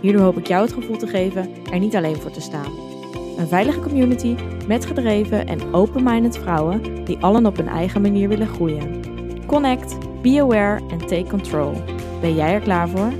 Hierdoor hoop ik jou het gevoel te geven er niet alleen voor te staan. Een veilige community met gedreven en open-minded vrouwen die allen op hun eigen manier willen groeien. Connect, be aware en take control. Ben jij er klaar voor?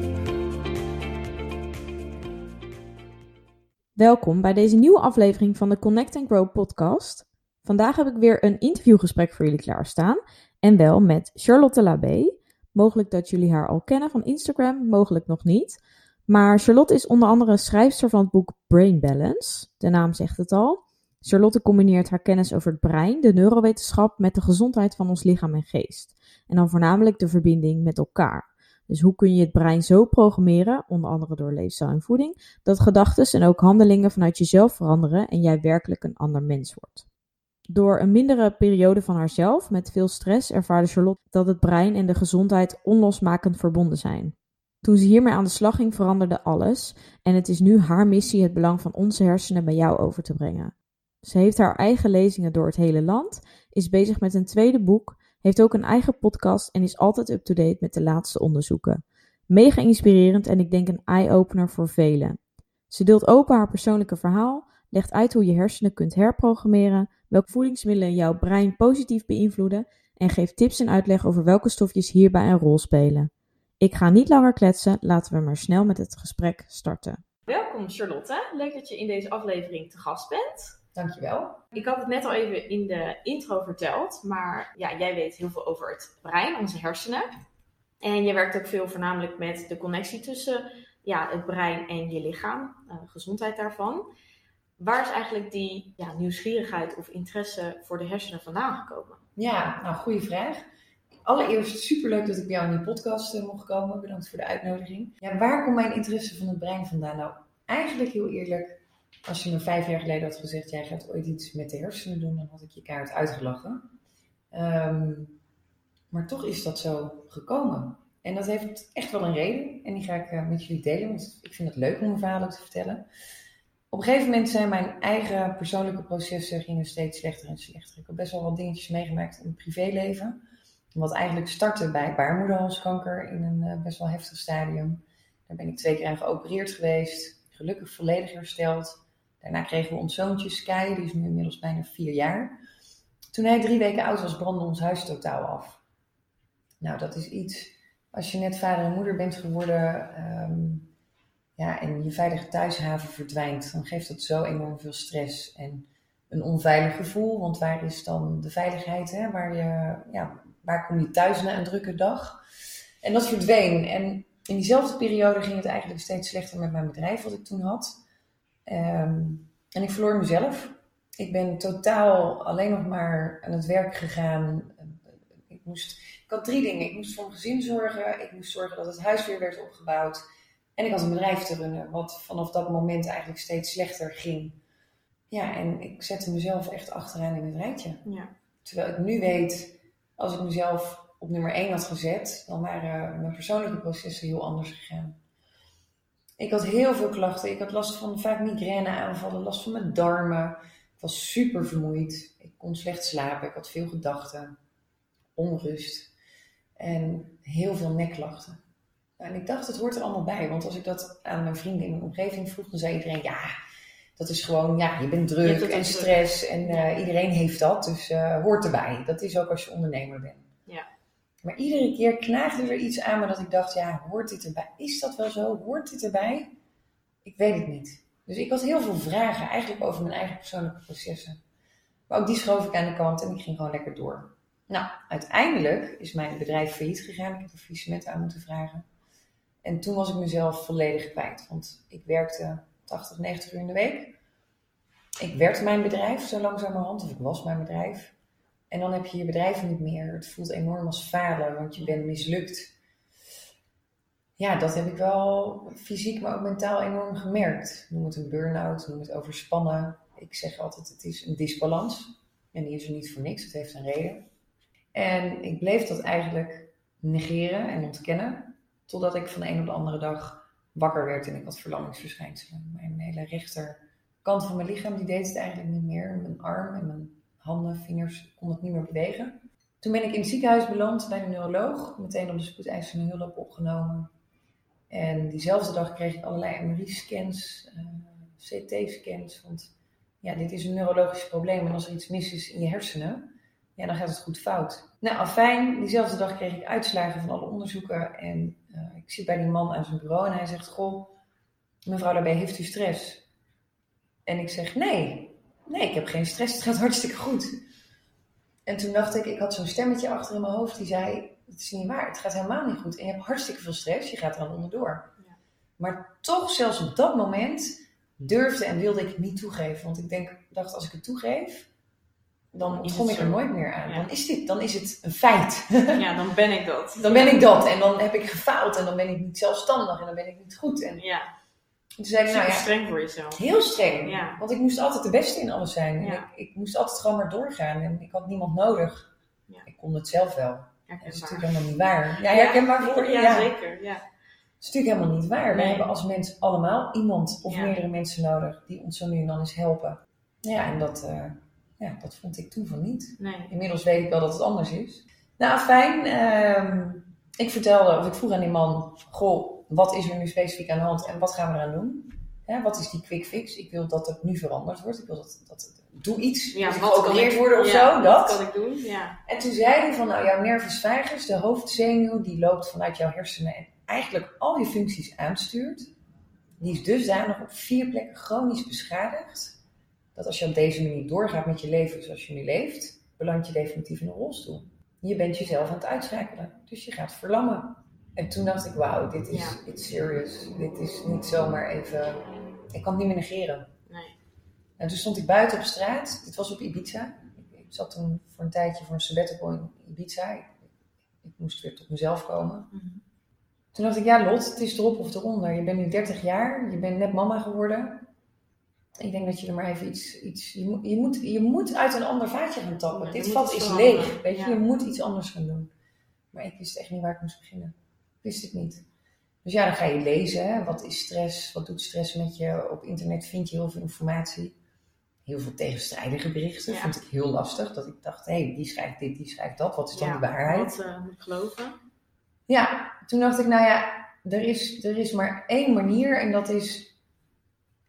Welkom bij deze nieuwe aflevering van de Connect and Grow podcast. Vandaag heb ik weer een interviewgesprek voor jullie klaarstaan. En wel met Charlotte Labé. Mogelijk dat jullie haar al kennen van Instagram, mogelijk nog niet. Maar Charlotte is onder andere schrijfster van het boek Brain Balance. De naam zegt het al. Charlotte combineert haar kennis over het brein, de neurowetenschap, met de gezondheid van ons lichaam en geest. En dan voornamelijk de verbinding met elkaar. Dus hoe kun je het brein zo programmeren, onder andere door leefstijl en voeding, dat gedachten en ook handelingen vanuit jezelf veranderen en jij werkelijk een ander mens wordt. Door een mindere periode van haarzelf met veel stress ervaarde Charlotte dat het brein en de gezondheid onlosmakend verbonden zijn. Toen ze hiermee aan de slag ging, veranderde alles en het is nu haar missie het belang van onze hersenen bij jou over te brengen. Ze heeft haar eigen lezingen door het hele land, is bezig met een tweede boek, heeft ook een eigen podcast en is altijd up-to-date met de laatste onderzoeken. Mega inspirerend en ik denk een eye-opener voor velen. Ze deelt open haar persoonlijke verhaal, legt uit hoe je hersenen kunt herprogrammeren, welke voedingsmiddelen jouw brein positief beïnvloeden en geeft tips en uitleg over welke stofjes hierbij een rol spelen. Ik ga niet langer kletsen, laten we maar snel met het gesprek starten. Welkom Charlotte, leuk dat je in deze aflevering te gast bent. Dankjewel. Ik had het net al even in de intro verteld, maar ja, jij weet heel veel over het brein, onze hersenen. En je werkt ook veel voornamelijk met de connectie tussen ja, het brein en je lichaam, uh, gezondheid daarvan. Waar is eigenlijk die ja, nieuwsgierigheid of interesse voor de hersenen vandaan gekomen? Ja, nou, goede vraag. Allereerst superleuk dat ik bij jou in die podcast uh, mocht komen. Bedankt voor de uitnodiging. Ja, waar komt mijn interesse van het brein vandaan? Nou, eigenlijk heel eerlijk. Als je me vijf jaar geleden had gezegd, jij gaat ooit iets met de hersenen doen, dan had ik je kaart uitgelachen. Um, maar toch is dat zo gekomen. En dat heeft echt wel een reden. En die ga ik uh, met jullie delen, want ik vind het leuk om mijn verhaal te vertellen. Op een gegeven moment zijn mijn eigen persoonlijke processen gingen steeds slechter en slechter. Ik heb best wel wat dingetjes meegemaakt in mijn privéleven. Wat eigenlijk startte bij baarmoederhalskanker in een uh, best wel heftig stadium. Daar ben ik twee keer aan geopereerd geweest. Gelukkig volledig hersteld. Daarna kregen we ons zoontje Sky, die is nu inmiddels bijna vier jaar. Toen hij drie weken oud was, brandde ons huis totaal af. Nou, dat is iets, als je net vader en moeder bent geworden um, ja, en je veilige thuishaven verdwijnt, dan geeft dat zo enorm veel stress en een onveilig gevoel. Want waar is dan de veiligheid? Hè? Waar, je, ja, waar kom je thuis na een drukke dag? En dat verdween. En in diezelfde periode ging het eigenlijk steeds slechter met mijn bedrijf wat ik toen had. Um, en ik verloor mezelf. Ik ben totaal alleen nog maar aan het werk gegaan. Ik, moest, ik had drie dingen. Ik moest voor mijn gezin zorgen. Ik moest zorgen dat het huis weer werd opgebouwd. En ik had een bedrijf te runnen, wat vanaf dat moment eigenlijk steeds slechter ging. Ja, en ik zette mezelf echt achteraan in het rijtje. Ja. Terwijl ik nu weet, als ik mezelf op nummer 1 had gezet, dan waren mijn persoonlijke processen heel anders gegaan. Ik had heel veel klachten. Ik had last van vaak migraineaanvallen, last van mijn darmen. Ik was super vermoeid. Ik kon slecht slapen. Ik had veel gedachten, onrust en heel veel nekklachten. En ik dacht, het hoort er allemaal bij. Want als ik dat aan mijn vrienden in mijn omgeving vroeg, dan zei iedereen: ja, dat is gewoon, ja, je bent druk en stress en uh, iedereen heeft dat. Dus uh, hoort erbij. Dat is ook als je ondernemer bent. Ja. Maar iedere keer knaagde er iets aan me dat ik dacht: ja, hoort dit erbij? Is dat wel zo? Hoort dit erbij? Ik weet het niet. Dus ik had heel veel vragen eigenlijk over mijn eigen persoonlijke processen. Maar ook die schoof ik aan de kant en ik ging gewoon lekker door. Nou, uiteindelijk is mijn bedrijf failliet gegaan. Ik heb een faillissement aan moeten vragen. En toen was ik mezelf volledig kwijt. Want ik werkte 80, 90 uur in de week. Ik werd mijn bedrijf zo langzamerhand, of ik was mijn bedrijf. En dan heb je je bedrijf niet meer. Het voelt enorm als falen, want je bent mislukt. ja, dat heb ik wel fysiek, maar ook mentaal enorm gemerkt. Noem het een burn-out, noem het overspannen. Ik zeg altijd, het is een disbalans. En die is er niet voor niks, het heeft een reden. En ik bleef dat eigenlijk negeren en ontkennen. Totdat ik van de een op de andere dag wakker werd en ik had verlammingsverschijnselen. Mijn hele rechterkant van mijn lichaam die deed het eigenlijk niet meer. Mijn arm en mijn handen, vingers kon het niet meer bewegen. Toen ben ik in het ziekenhuis beland bij een neuroloog. Meteen op de spoedeisende hulp opgenomen. En diezelfde dag kreeg ik allerlei MRI-scans, eh, CT-scans. Want ja, dit is een neurologisch probleem. En als er iets mis is in je hersenen, ja, dan gaat het goed fout. Nou, afijn, diezelfde dag kreeg ik uitslagen van alle onderzoeken. En uh, ik zit bij die man aan zijn bureau en hij zegt: Goh, mevrouw, daarbij heeft u stress? En ik zeg: Nee, nee, ik heb geen stress. Het gaat hartstikke goed. En toen dacht ik, ik had zo'n stemmetje achter in mijn hoofd die zei: Het is niet waar, het gaat helemaal niet goed. En je hebt hartstikke veel stress, je gaat er aan onderdoor. Ja. Maar toch, zelfs op dat moment, durfde en wilde ik het niet toegeven. Want ik denk, dacht, als ik het toegeef, dan kom ik er nooit meer aan. Dan, is dit, dan is het een feit. Ja, dan ben ik dat. dan ben ik dat. En dan heb ik gefaald. En dan ben ik niet zelfstandig. En dan ben ik niet goed. En ja. Toen zei ik, nou ja, streng voor jezelf. Heel streng. Ja. Want ik moest altijd de beste in alles zijn. Ik, ik, moest altijd gewoon maar doorgaan. En ik had niemand nodig. Ja. Ik kon het zelf wel. Dat is natuurlijk helemaal niet waar. Ja, herkenbaar voor je? Ja, zeker. Ja. Dat is natuurlijk helemaal niet waar. We hebben als mens allemaal iemand of meerdere mensen nodig die ons zo nu en dan eens helpen. Ja, en dat, uh, ja, dat vond ik toen van niet. Nee. Inmiddels weet ik wel dat het anders is. Nou, fijn. Uh, ik vertelde, of ik vroeg aan die man: Goh, wat is er nu specifiek aan de hand en wat gaan we eraan doen? Hè, wat is die quick fix? Ik wil dat het nu veranderd wordt. Ik wil dat, dat doe iets. Ja, dus wat kan ik worden of ja, zo. Dat kan ik doen. Ja. En toen zei hij van, nou, jouw nervus vagus, de hoofdzenuw, die loopt vanuit jouw hersenen en eigenlijk al je functies aanstuurt. Die is dusdanig op vier plekken chronisch beschadigd. Dat als je op deze manier doorgaat met je leven zoals je nu leeft, beland je definitief in een rolstoel. Je bent jezelf aan het uitschakelen. Dus je gaat verlammen. En toen dacht ik, wauw, dit is ja. serious. Dit is niet zomaar even... Ik kan het niet meer negeren. Nee. En toen stond ik buiten op straat. Dit was op Ibiza. Ik, zat toen voor een tijdje voor een sabbatical in Ibiza. Ik, ik moest weer tot mezelf komen. Mm -hmm. Toen dacht ik, ja Lot, het is erop of eronder. Je bent nu 30 jaar. Je bent net mama geworden. Ik denk dat je er maar even iets... iets je, moet, je, moet, je moet uit een ander vaatje gaan tappen. Ja, Dit vat is leeg. Weet je, je moet iets anders gaan doen. Maar ik wist echt niet waar ik moest beginnen wist ik niet. Dus ja, dan ga je lezen. Hè? Wat is stress? Wat doet stress met je? Op internet vind je heel veel informatie. Heel veel tegenstrijdige berichten. Ja. Vond ik heel lastig. Dat ik dacht, hé, hey, die schrijft dit, die schrijft dat. Wat is dan de waarheid? Wat uh, moet ik geloven? Ja, toen dacht ik, nou ja, er is, er is maar één manier. En dat is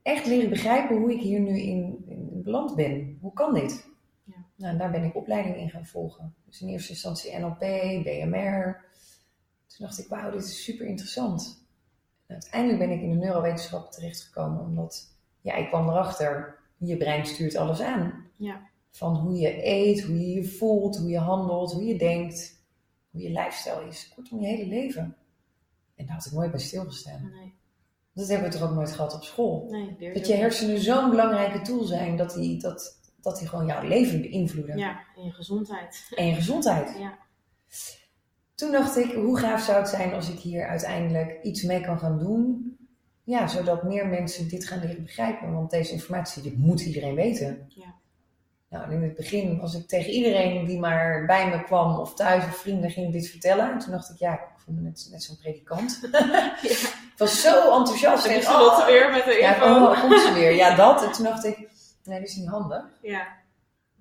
echt leren begrijpen hoe ik hier nu in, in beland ben. Hoe kan dit? Ja. Nou, daar ben ik opleiding in gaan volgen. Dus in eerste instantie NLP, BMR... Toen dacht ik, wauw, dit is super interessant. En uiteindelijk ben ik in de neurowetenschap terechtgekomen, omdat ja, ik kwam erachter, je brein stuurt alles aan. Ja. Van hoe je eet, hoe je je voelt, hoe je handelt, hoe je denkt, hoe je lifestyle is. Kortom, je hele leven. En daar had ik nooit bij stilgestaan. Nee. Dat hebben we toch ook nooit gehad op school. Nee, dat je hersenen zo'n belangrijke tool zijn, dat die, dat, dat die gewoon jouw leven beïnvloeden. Ja, en je gezondheid. En je gezondheid. Ja. Toen dacht ik, hoe gaaf zou het zijn als ik hier uiteindelijk iets mee kan gaan doen. Ja, zodat meer mensen dit gaan leren begrijpen. Want deze informatie, dit moet iedereen weten. Ja. Nou, in het begin was ik tegen iedereen die maar bij me kwam of thuis of vrienden ging dit vertellen. En toen dacht ik, ja, ik voel me net, net zo'n predikant. ja. Ik was zo enthousiast. En oh, weer met de info. Ja, oh, komt ze weer. Ja, dat. En toen dacht ik, nee, dat is niet handig. Ja.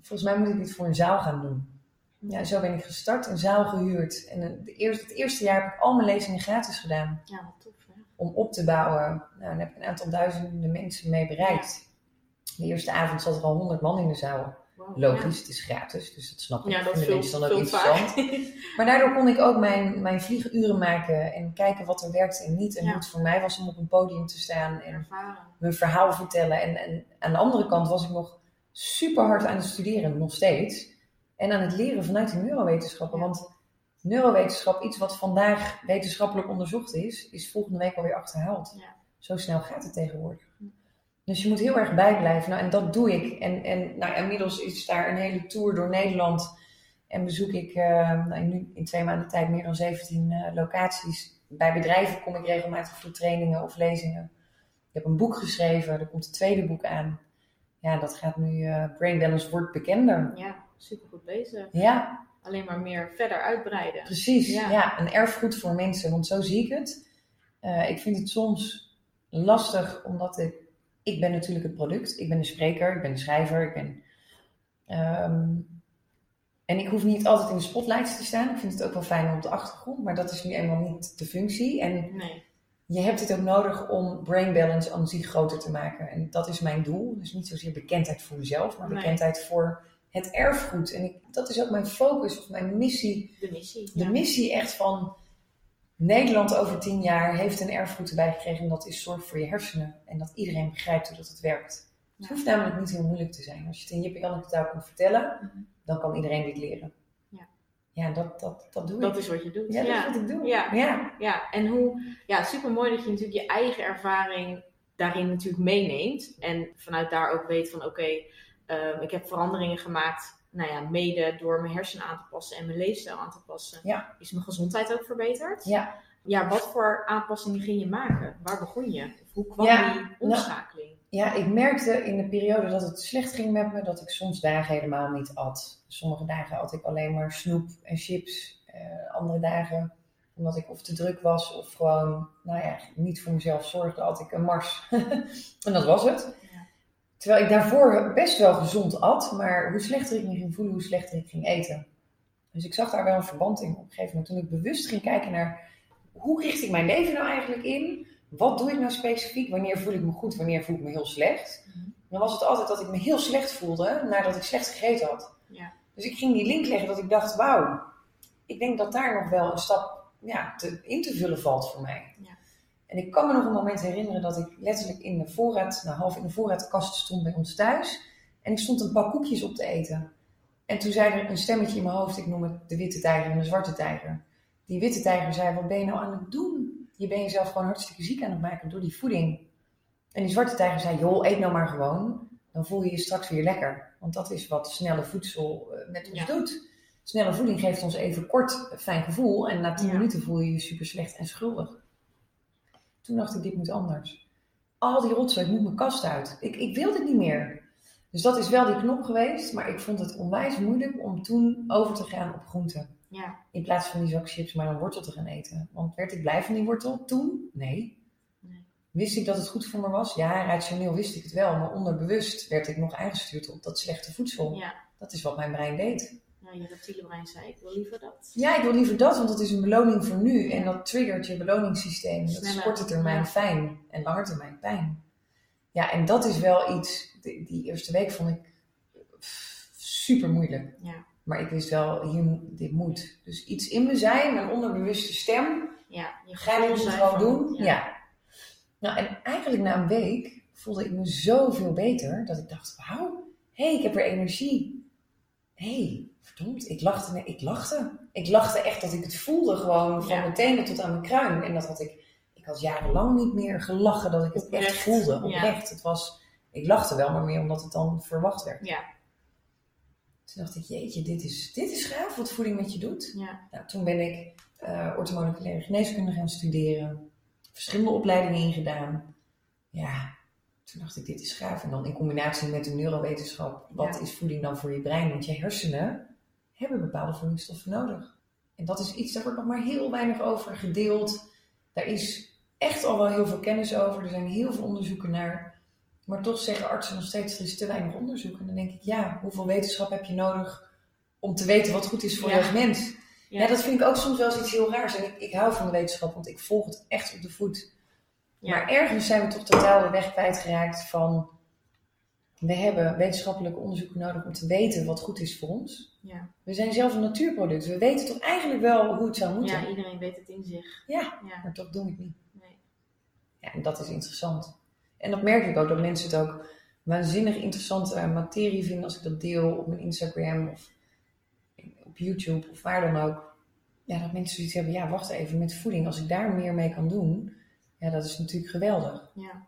Volgens mij moet ik dit voor een zaal gaan doen. Ja, zo ben ik gestart, een zaal gehuurd. En de eerste, het eerste jaar heb ik al mijn lezingen gratis gedaan. Ja, wat tof hè? Om op te bouwen. Nou, daar heb ik een aantal duizenden mensen mee bereikt. De eerste avond zat er al honderd man in de zaal. Wow, Logisch, ja. het is gratis, dus dat snap ik. Ja, dat Vinden mensen dan ook interessant. vaak. Maar daardoor kon ik ook mijn, mijn vlieguren maken en kijken wat er werkte en niet. En Ja. hoe het voor mij was om op een podium te staan en Ervaren. mijn verhaal vertellen. En, en aan de andere kant was ik nog super hard aan het studeren, nog steeds. En aan het leren vanuit de neurowetenschappen. Ja. Want neurowetenschap, iets wat vandaag wetenschappelijk onderzocht is, is volgende week alweer achterhaald. Ja. Zo snel gaat het tegenwoordig. Dus je moet heel erg bijblijven. Nou, en dat doe ik. En, en nou, inmiddels is daar een hele tour door Nederland. En bezoek ik eh, nou, nu in twee maanden tijd meer dan 17 eh, locaties. bij bedrijven kom ik regelmatig voor trainingen of lezingen. Ik heb een boek geschreven, er komt een tweede boek aan. Ja, dat gaat nu, eh, Brain Balance wordt bekender. Ja, super goed bezig. Ja, Alleen maar meer verder uitbreiden. precies. Ja. Ja. een erfgoed voor mensen, want zo zie ik het. Ik vind het soms lastig, omdat ik, ik ben natuurlijk het product. Ik ben de spreker, ik ben de schrijver, ik ben... ehm, en ik hoef niet altijd in de spotlights te staan. Ik vind het ook wel fijn op de achtergrond, maar dat is nu eenmaal niet de functie. En Nee. je hebt dit ook nodig om brain balance aan zich groter te maken. En dat is mijn doel. Dus niet zozeer bekendheid voor mezelf, maar Nee. bekendheid voor het erfgoed. En ik, dat is ook mijn focus of mijn missie. De missie. De ja. missie echt van Nederland over tien jaar heeft een erfgoed erbij gekregen. En dat is zorg voor je hersenen. En dat iedereen begrijpt hoe dat het werkt. Het hoeft namelijk niet heel moeilijk te zijn. Als je het in Jip en Janneke taal kunt vertellen, Mhm. dan kan iedereen dit leren. Ja. Ja, dat, dat, dat doe Dat ik. is wat je doet. ja, dat is wat ik doe. Ja. ja. Ja, en hoe, ja, super mooi dat je natuurlijk je eigen ervaring daarin natuurlijk meeneemt. En vanuit daar ook weet van oké, ehm, ik heb veranderingen gemaakt. Nou ja, mede door mijn hersenen aan te passen en mijn leefstijl aan te passen. Ja. Is mijn gezondheid ook verbeterd? Ja. Ja, wat voor aanpassingen ging je maken? Waar begon je? Of hoe kwam Ja, die omschakeling? Ja, ik merkte in de periode dat het slecht ging met me, dat ik soms dagen helemaal niet at. Sommige dagen at ik alleen maar snoep en chips. Eh, andere dagen, omdat ik of te druk was of gewoon, nou ja, niet voor mezelf zorgde, at ik een mars. en dat was het. Terwijl ik daarvoor best wel gezond at, maar hoe slechter ik me ging voelen, hoe slechter ik ging eten. Dus ik zag daar wel een verband in op een gegeven moment. Toen ik bewust ging kijken naar, hoe richt ik mijn leven nou eigenlijk in? Wat doe ik nou specifiek? Wanneer voel ik me goed? Wanneer voel ik me heel slecht? Mhm. Dan was het altijd dat ik me heel slecht voelde nadat ik slecht gegeten had. Ja. Dus ik ging die link leggen dat ik dacht, wauw, ik denk dat daar nog wel een stap ja, te, in te vullen valt voor mij. Ja. En ik kan me nog een moment herinneren dat ik letterlijk in de voorraad, nou half in de voorraadkast stond bij ons thuis. En ik stond een pak koekjes op te eten. En toen zei er een stemmetje in mijn hoofd, ik noem het de witte tijger en de zwarte tijger. Die witte tijger zei, wat ben je nou aan het doen? Je bent jezelf gewoon hartstikke ziek aan het maken door die voeding. En die zwarte tijger zei, joh, eet nou maar gewoon. Dan voel je je straks weer lekker. Want dat is wat snelle voedsel eh, met ons Ja. doet. Snelle voeding geeft ons even kort een fijn gevoel. En na tien Ja. minuten voel je je super slecht en schuldig. Toen dacht ik, dit moet anders. Al die rotzooi, ik moet mijn kast uit. Ik, ik wil dit niet meer. Dus dat is wel die knop geweest. Maar ik vond het onwijs moeilijk om toen over te gaan op groenten. Ja. In plaats van die zak chips maar een wortel te gaan eten. Want werd ik blij van die wortel toen? Nee. Nee. Wist ik dat het goed voor me was? Ja, rationeel wist ik het wel. Maar onderbewust werd ik nog aangestuurd op dat slechte voedsel. Ja. Dat is wat mijn brein deed. Ja, je reptiele brein zei ik wil liever dat. Ja, ik wil liever dat, want dat is een beloning voor nu. En dat triggert je beloningssysteem. Dat is korte termijn ja. fijn en lange termijn pijn. Ja, en dat is wel iets, die, die eerste week vond ik super moeilijk. Ja. Maar ik wist wel, hier, dit moet. Dus iets in me zei, mijn onderbewuste stem, Ja, je ga dit zei gewoon doen. Ja. Ja. Nou, en eigenlijk na een week voelde ik me zoveel beter, dat ik dacht, wauw, hé, hey, ik heb weer energie. Hé, hey, verdomd, ik lachte, nee, ik lachte. Ik lachte echt dat ik het voelde gewoon van Ja. mijn tenen tot aan mijn kruin. En dat had ik, ik had jarenlang niet meer gelachen dat ik het echt voelde, ja. oprecht. Het was, ik lachte wel, maar meer omdat het dan verwacht werd. Ja. Toen dacht ik, jeetje, dit is, dit is gaaf wat voeding met je doet. Ja. Nou, toen ben ik eh orthomoleculaire geneeskunde gaan studeren. Verschillende opleidingen ingedaan. Ja, toen dacht ik, dit is gaaf. En dan in combinatie met de neurowetenschap, wat Ja. is voeding dan voor je brein? Want je hersenen hebben bepaalde voedingsstoffen nodig. En dat is iets, daar wordt nog maar heel weinig over gedeeld. Daar is echt al wel heel veel kennis over. Er zijn heel veel onderzoeken naar. Maar toch zeggen artsen nog steeds, er is te weinig onderzoek. En dan denk ik, ja, hoeveel wetenschap heb je nodig om te weten wat goed is voor Ja. je als mens? Ja. Ja, dat vind ik ook soms wel eens iets heel raars. En ik, ik hou van de wetenschap, want ik volg het echt op de voet. Ja. Maar ergens zijn we toch totaal de weg kwijtgeraakt van... We hebben wetenschappelijke onderzoeken nodig om te weten wat goed is voor ons. Ja. We zijn zelf een natuurproduct. We weten toch eigenlijk wel hoe het zou moeten. ja, iedereen weet het in zich. Ja. Ja. Maar toch doen we het niet. Nee. Ja, en dat is interessant. En dat merk ik ook, dat mensen het ook waanzinnig interessante eh, materie vinden als ik dat deel op mijn Instagram of op YouTube of waar dan ook. Ja, dat mensen zoiets hebben, ja, wacht even, met voeding, als ik daar meer mee kan doen, ja, dat is natuurlijk geweldig. Ja.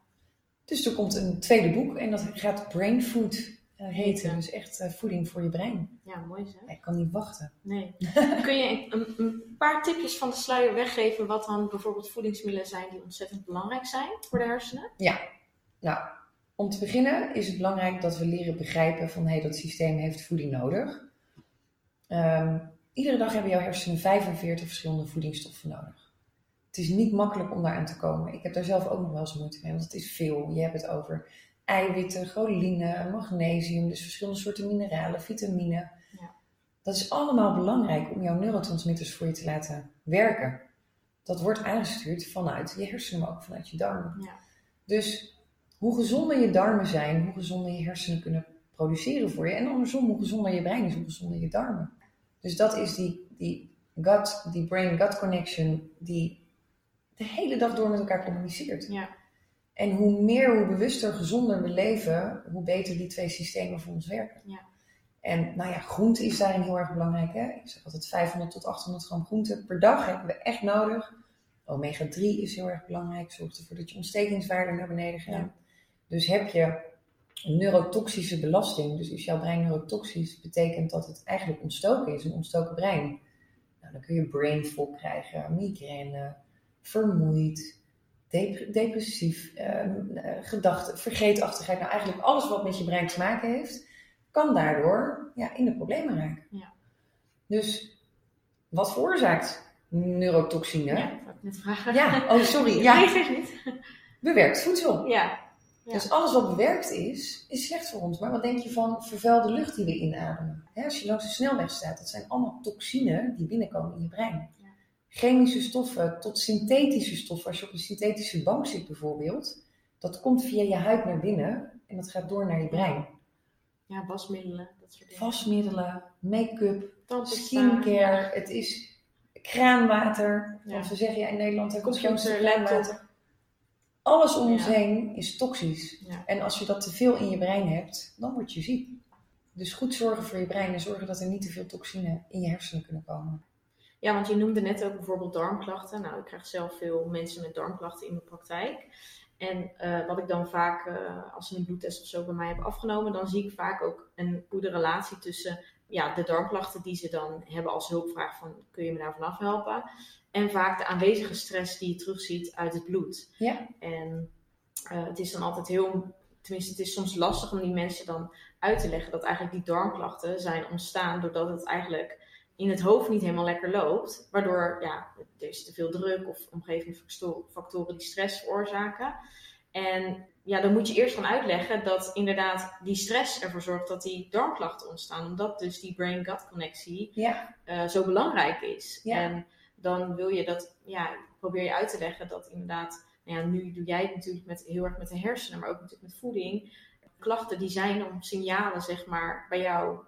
Dus er komt een tweede boek en dat gaat Brain Food uh, heten. Dus echt uh, voeding voor je brein. Ja, mooi zo. Ik kan niet wachten. Nee. Kun je een, een, paar tipjes van de sluier weggeven wat dan bijvoorbeeld voedingsmiddelen zijn die ontzettend belangrijk zijn voor de hersenen? Ja, nou, om te beginnen is het belangrijk dat we leren begrijpen van hé, hey, dat systeem heeft voeding nodig. Um, iedere dag hebben jouw hersenen 45 verschillende voedingsstoffen nodig. Het is niet makkelijk om daar aan te komen. Ik heb daar zelf ook nog wel eens moeite mee, want het is veel. Je hebt het over eiwitten, choline, magnesium, dus verschillende soorten mineralen, vitamine. Ja. Dat is allemaal belangrijk om jouw neurotransmitters voor je te laten werken. Dat wordt aangestuurd vanuit je hersenen, maar ook vanuit je darmen. Ja. Dus hoe gezonder je darmen zijn, hoe gezonder je hersenen kunnen produceren voor je. En andersom, hoe gezonder je brein is, hoe gezonder je darmen. Dus dat is die, die gut, die brain-gut connection die de hele dag door met elkaar communiceert. Ja. En hoe meer, hoe bewuster, gezonder we leven, hoe beter die twee systemen voor ons werken. Ja. En nou ja, groente is daarin heel erg belangrijk. Hè? Ik zeg altijd 500 tot 800 gram groente per dag hebben we echt nodig. Omega 3 is heel erg belangrijk. Zorgt ervoor dat je ontstekingswaarde naar beneden gaat. Ja. Dus heb je een neurotoxische belasting, dus is jouw brein neurotoxisch, betekent dat het eigenlijk ontstoken is, een ontstoken brein. Nou, dan kun je brain fog krijgen, migraine, vermoeid, depressief, uh, gedachten, vergeetachtigheid. Nou, eigenlijk alles wat met je brein te maken heeft, kan daardoor ja, in de problemen raken. Ja. Dus wat veroorzaakt neurotoxine? Ja, ik net vragen. Ja, oh sorry. Ja. Nee, zeg niet. Bewerkt voedsel. Ja. Dus alles wat bewerkt is, is slecht voor ons. Maar wat denk je van vervuilde lucht die we inademen? als je langs de snelweg staat, dat zijn allemaal toxine die binnenkomen in je brein chemische stoffen tot synthetische stoffen. Als je op een synthetische bank zit bijvoorbeeld, dat komt via je huid naar binnen en dat gaat door naar je brein. Ja, wasmiddelen, dat soort dingen. Wasmiddelen, make-up, skincare, het is kraanwater. Want we zeggen ja in Nederland hebben we kraanwater. Alles om ons heen is toxisch. En als je dat te veel in je brein hebt, dan word je ziek. Dus goed zorgen voor je brein en zorgen dat er niet te veel toxine in je hersenen kunnen komen. Ja, want je noemde net ook bijvoorbeeld darmklachten. Nou, ik krijg zelf veel mensen met darmklachten in mijn praktijk. En uh, wat ik dan vaak, uh, als ze een bloedtest of zo bij mij hebben afgenomen, dan zie ik vaak ook een goede relatie tussen ja, de darmklachten die ze dan hebben als hulpvraag van kun je me daar vanaf helpen? En vaak de aanwezige stress die je terugziet uit het bloed. Ja. En uh, het is dan altijd heel, tenminste het is soms lastig om die mensen dan uit te leggen dat eigenlijk die darmklachten zijn ontstaan doordat het eigenlijk in het hoofd niet helemaal lekker loopt. Waardoor ja, er is te veel druk of omgevingsfactoren die stress veroorzaken. En ja, dan moet je eerst gaan uitleggen dat inderdaad die stress ervoor zorgt dat die darmklachten ontstaan. Omdat dus die brain-gut connectie ja. uh, zo belangrijk is. Ja. En dan wil je dat, ja, probeer je uit te leggen dat inderdaad, nou ja, nu doe jij het natuurlijk met, heel erg met de hersenen, maar ook natuurlijk met voeding. Klachten die zijn om signalen, zeg maar, bij jou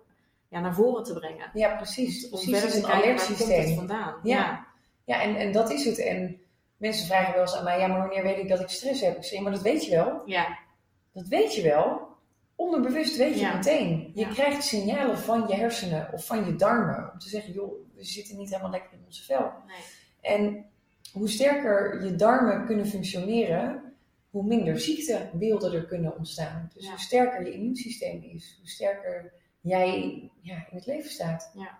ja, naar voren te brengen. Ja, precies. Om precies, verder te kijken waar komt het vandaan. Ja, ja. ja en, en dat is het. En mensen vragen wel eens aan mij, ja, maar wanneer weet ik dat ik stress heb? Ik zeg, maar dat weet je wel. Ja. Dat weet je wel. Onderbewust weet je meteen. Je krijgt signalen van je hersenen of van je darmen. Om te zeggen, joh, we zitten niet helemaal lekker in onze vel. Nee. En hoe sterker je darmen kunnen functioneren, hoe minder ziektebeelden er kunnen ontstaan. Dus hoe sterker je immuunsysteem is, hoe sterker jij ja, in het leven staat. Ja.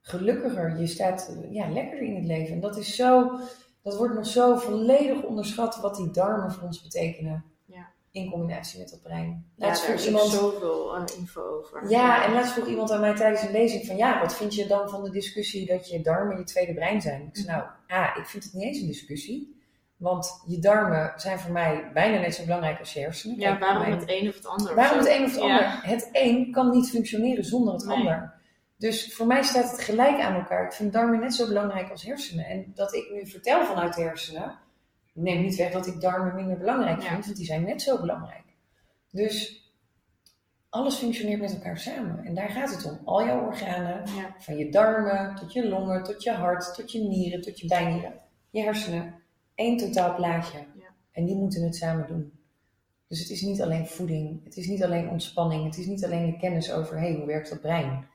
Gelukkiger, je staat ja, lekkerder in het leven. En dat is zo, dat wordt nog zo volledig onderschat wat die darmen voor ons betekenen. Ja. In combinatie met dat brein. Laatst ja, daar is iemand, zoveel uh, info over. Ja, en laatst vroeg iemand aan mij tijdens een lezing van ja, wat vind je dan van de discussie dat je darmen je tweede brein zijn? Ik zei mhm. nou, ah, ik vind het niet eens een discussie. Want je darmen zijn voor mij bijna net zo belangrijk als je hersenen. Ja, waarom het een of het ander? Waarom het een of het ander? Het een kan niet functioneren zonder het ander. Dus voor mij staat het gelijk aan elkaar. Ik vind darmen net zo belangrijk als hersenen. En dat ik nu vertel vanuit de hersenen, neemt niet weg dat ik darmen minder belangrijk vind, want die zijn net zo belangrijk. Dus alles functioneert met elkaar samen. En daar gaat het om. Al jouw organen, van je darmen tot je longen, tot je hart, tot je nieren, tot je bijnieren, je hersenen één totaal plaatje. Ja. En die moeten het samen doen. Dus het is niet alleen voeding, het is niet alleen ontspanning, het is niet alleen de kennis over hey, hoe werkt dat brein.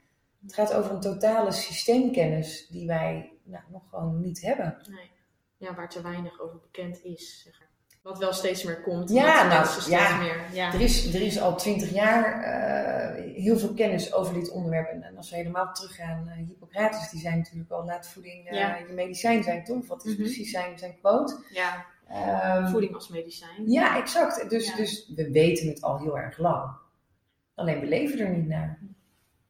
Het gaat over een totale systeemkennis die wij nou, nog gewoon niet hebben. Nee. Ja, waar te weinig over bekend is. Zeg Wat wel steeds meer komt. Ja, nou, steeds ja. meer. Ja. Er is, er is al twintig jaar eh, heel veel kennis over dit onderwerp. En, en als we helemaal teruggaan, eh Hippocrates, die zei natuurlijk al, laat voeding eh, Ja. je medicijn zijn, toch? Wat is Mhm. precies zijn, zijn quote? ja, Ehm, voeding als medicijn. Ja, exact. Dus, dus we weten het al heel erg lang. Alleen we leven er niet naar.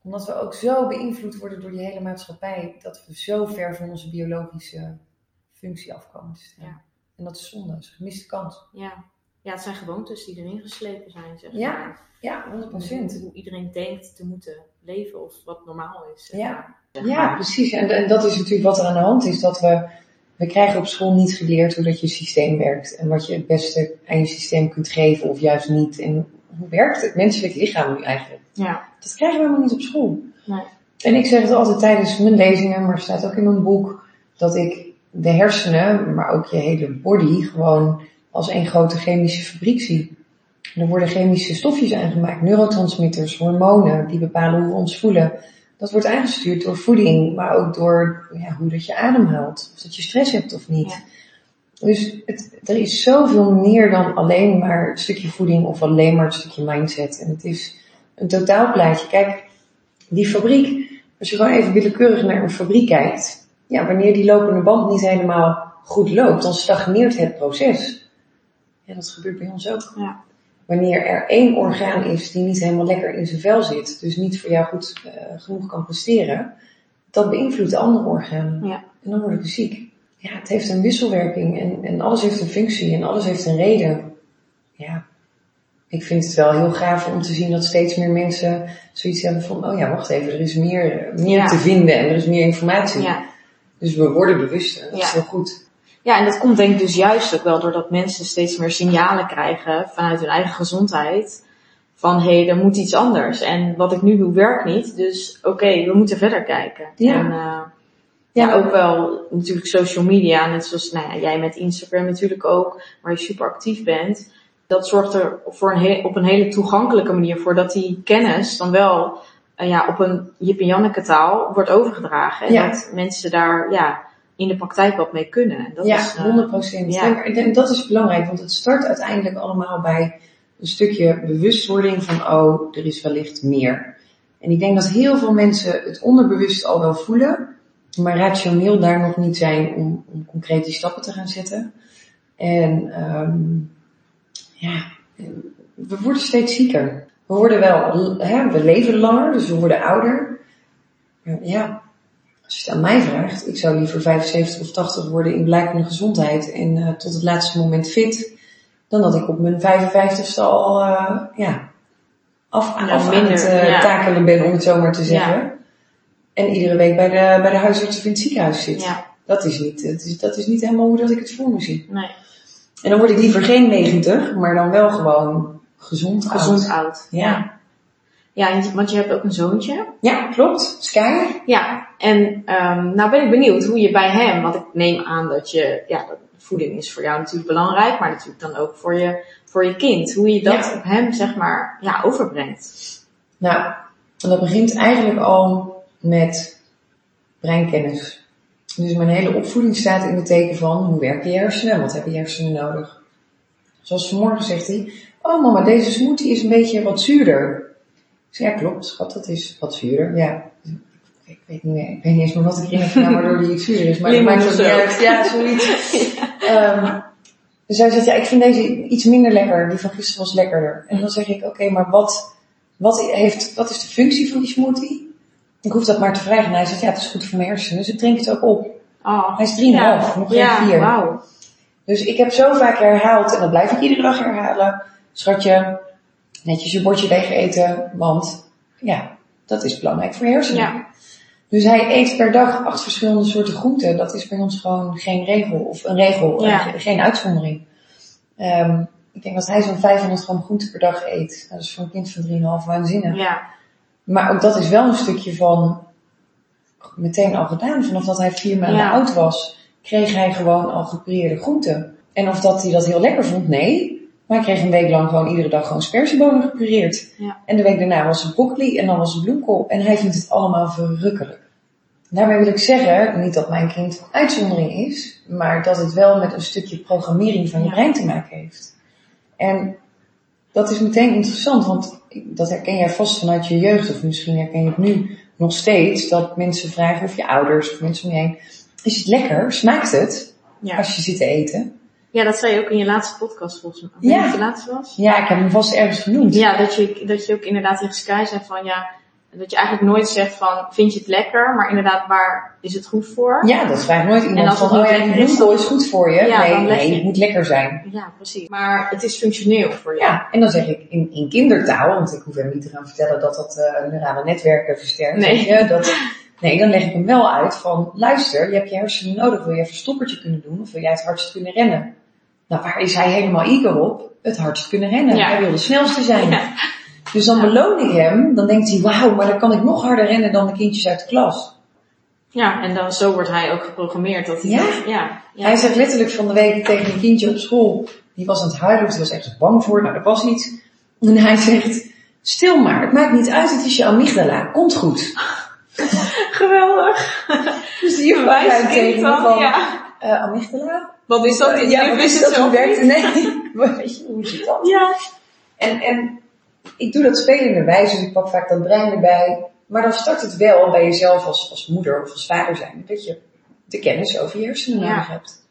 Omdat we ook zo beïnvloed worden door die hele maatschappij, dat we zo ver van onze biologische functie afkomen te staan. En dat is zonde, dat is een gemiste kans. Ja. ja, het zijn gewoontes die erin geslepen zijn, zeg Ja, maar. Ja, 100%. Hoe iedereen denkt te moeten leven of wat normaal is. zeg Ja. maar. Zeg Ja, precies. En, en dat is natuurlijk wat er aan de hand is. Dat we, we krijgen op school niet geleerd hoe dat je systeem werkt. En wat je het beste aan je systeem kunt geven of juist niet. En hoe werkt het menselijk lichaam nu eigenlijk? Ja. Dat krijgen we helemaal niet op school. Nee. En ik zeg het altijd tijdens mijn lezingen, maar het staat ook in mijn boek, dat ik de hersenen, maar ook je hele body, gewoon als één grote chemische fabriek zie. Er worden chemische stofjes aangemaakt, neurotransmitters, hormonen, die bepalen hoe we ons voelen. Dat wordt aangestuurd door voeding, maar ook door ja, hoe dat je ademhaalt. Of dat je stress hebt of niet. Ja. Dus het, er is zoveel meer dan alleen maar een stukje voeding of alleen maar een stukje mindset. En het is een totaalplaatje. Kijk, die fabriek, als je gewoon even willekeurig naar een fabriek kijkt. Ja, wanneer die lopende band niet helemaal goed loopt, dan stagneert het proces. Ja, dat gebeurt bij ons ook. Ja. Wanneer er één orgaan is die niet helemaal lekker in zijn vel zit, dus niet voor jou goed eh, genoeg kan presteren, dat beïnvloedt de andere organen. Ja. En dan worden we ziek. Ja, het heeft een wisselwerking en, en alles heeft een functie en alles heeft een reden. Ja, ik vind het wel heel gaaf om te zien dat steeds meer mensen zoiets hebben van, oh ja, wacht even, er is meer, meer Ja. te vinden en er is meer informatie. Ja. Dus we worden bewuster, dat is heel goed. ja, en dat komt denk ik dus juist ook wel doordat mensen steeds meer signalen krijgen vanuit hun eigen gezondheid. Van hé, hey, er moet iets anders. En wat ik nu doe werkt niet. Dus oké, we moeten verder kijken. Ja. En, eh, ja, ook wel natuurlijk social media. Net zoals nou ja, jij met Instagram natuurlijk ook. Waar je super actief bent. Dat zorgt er voor een op een hele toegankelijke manier voor dat die kennis dan wel eh, ja, op een Jip en Janneke taal wordt overgedragen. En Ja. dat mensen daar ja, in de praktijk wat mee kunnen. En dat ja, is, eh, 100 procent. ja. En dat is belangrijk, want het start uiteindelijk allemaal bij een stukje bewustwording van, oh, er is wellicht meer. En ik denk dat heel veel mensen het onderbewust al wel voelen, maar rationeel daar nog niet zijn om, om concreet die stappen te gaan zetten. En ehm ja, we worden steeds zieker. We worden wel, hè, we leven langer, dus we worden ouder. Ja, als je het aan mij vraagt, ik zou liever 75 of 80 worden in blijkende gezondheid en eh, tot het laatste moment fit, dan dat ik op mijn 55ste al uh, ja, af, Ja, af minder, aan het uh, ja. takelen ben, om het zo maar te zeggen. Ja. En iedere week bij de, bij de huisarts of in het ziekenhuis zit. Ja, Dat, is niet, dat, is, dat is niet helemaal hoe dat ik het voor me zie. nee. En dan word ik liever geen 90, maar dan wel gewoon gezond oud. Gezond oud. Ja. Ja, want je hebt ook een zoontje. Ja, klopt. Sky. Ja, en ehm, nou ben ik benieuwd hoe je bij hem, want ik neem aan dat je, ja, dat voeding is voor jou natuurlijk belangrijk, maar natuurlijk dan ook voor je, voor je kind. Hoe je dat Ja. op hem, zeg maar, ja, overbrengt. Nou, dat begint eigenlijk al met breinkennis. Dus mijn hele opvoeding staat in het teken van hoe werken je hersenen en wat hebben je hersenen nodig. Zoals vanmorgen zegt hij, oh mama, deze smoothie is een beetje wat zuurder. Ik zei, ja klopt schat, dat is wat zuurder. Ja, ik weet niet meer, ik weet niet eens meer wat ik erin heb gedaan waardoor die zuurder is. Maar dat maakt ook niet uit. Ja, zoiets. Ehm, dus hij zegt, ja, ik vind deze iets minder lekker. Die van gisteren was lekkerder. En dan zeg ik, oké, maar wat, wat, heeft, wat is de functie van die smoothie? Ik hoef dat maar te vragen. En hij zegt, ja, het is goed voor mijn hersenen. Dus ik drink het ook op. Oh, Hij is 3,5, nog geen ja, 4. wauw. Dus ik heb zo vaak herhaald, en dat blijf ik iedere dag herhalen. Schatje, netjes je bordje leeg eten, want ja, dat is belangrijk voor je hersenen. Ja, Dus hij eet per dag acht verschillende soorten groenten. Dat is bij ons gewoon geen regel. Of een regel, Ja. ge- geen uitzondering. Ehm, ik denk dat hij zo'n 500 gram groente per dag eet. Nou, dat is voor een kind van 3,5 waanzinnig. ja, Maar ook dat is wel een stukje van meteen al gedaan. Vanaf dat hij vier maanden Ja. oud was, kreeg hij gewoon al gepureerde groenten. En of dat hij dat heel lekker vond, nee. Maar hij kreeg een week lang gewoon iedere dag gewoon sperziebonen gepureerd. Ja. En de week daarna was het broccoli en dan was het bloemkool. En hij vindt het allemaal verrukkelijk. Daarmee wil ik zeggen, niet dat mijn kind een uitzondering is, maar dat het wel met een stukje programmering van je Ja. brein te maken heeft. En dat is meteen interessant, want dat herken jij vast vanuit je jeugd, of misschien herken je het nu nog steeds, dat mensen vragen of je ouders of mensen om je heen, is het lekker? Smaakt het? Ja. Als je zit te eten? Ja, dat zei je ook in je laatste podcast volgens mij. Ja. wat de laatste was? Ja, ik heb hem vast ergens genoemd. Ja, dat je, dat je ook inderdaad tegen Sky zegt van ja, dat je eigenlijk nooit zegt van vind je het lekker, maar inderdaad waar is het goed voor? Ja, dat vraagt nooit En iemand als het van, oh ja, die is, bloemkool dan- is goed voor je. Ja, nee, nee, het moet lekker zijn. Ja, precies. Maar het is functioneel voor je. Ja, en dan zeg ik in, in kindertaal, want ik hoef hem niet te gaan vertellen dat dat eh, neurale netwerken versterkt. Nee. je, dat, nee, dan leg ik hem wel uit van, luister, je hebt je hersenen nodig. Wil je een stoppertje kunnen doen of wil jij het hardst kunnen rennen? Nou, waar is hij helemaal eager op? Het hardst kunnen rennen. Ja. Hij wil de snelste zijn. Ja. Dus dan beloon ik hem, dan denkt hij, wauw, maar dan kan ik nog harder rennen dan de kindjes uit de klas. Ja, en dan zo wordt hij ook geprogrammeerd dat hij Ja? dat- ja, ja. Hij zegt letterlijk van de week tegen een kindje op school, die was aan het huilen, of die was ergens bang voor, nou dat was iets. En hij zegt, stil maar, het maakt niet uit, het is je amygdala, komt goed. Geweldig. Dus die juffrouw Wijs zei kind tegen van, ja. eh, amygdala? Wat is dat? ja, Je wist is het zelf werkt het? Nee, hoe zit dat? Ja. En, en ik doe dat spelenderwijs, dus ik pak vaak dat brein erbij. Maar dan start het wel bij jezelf als, als moeder of als vader zijn, dat je de kennis over je hersenen Ja. nodig hebt.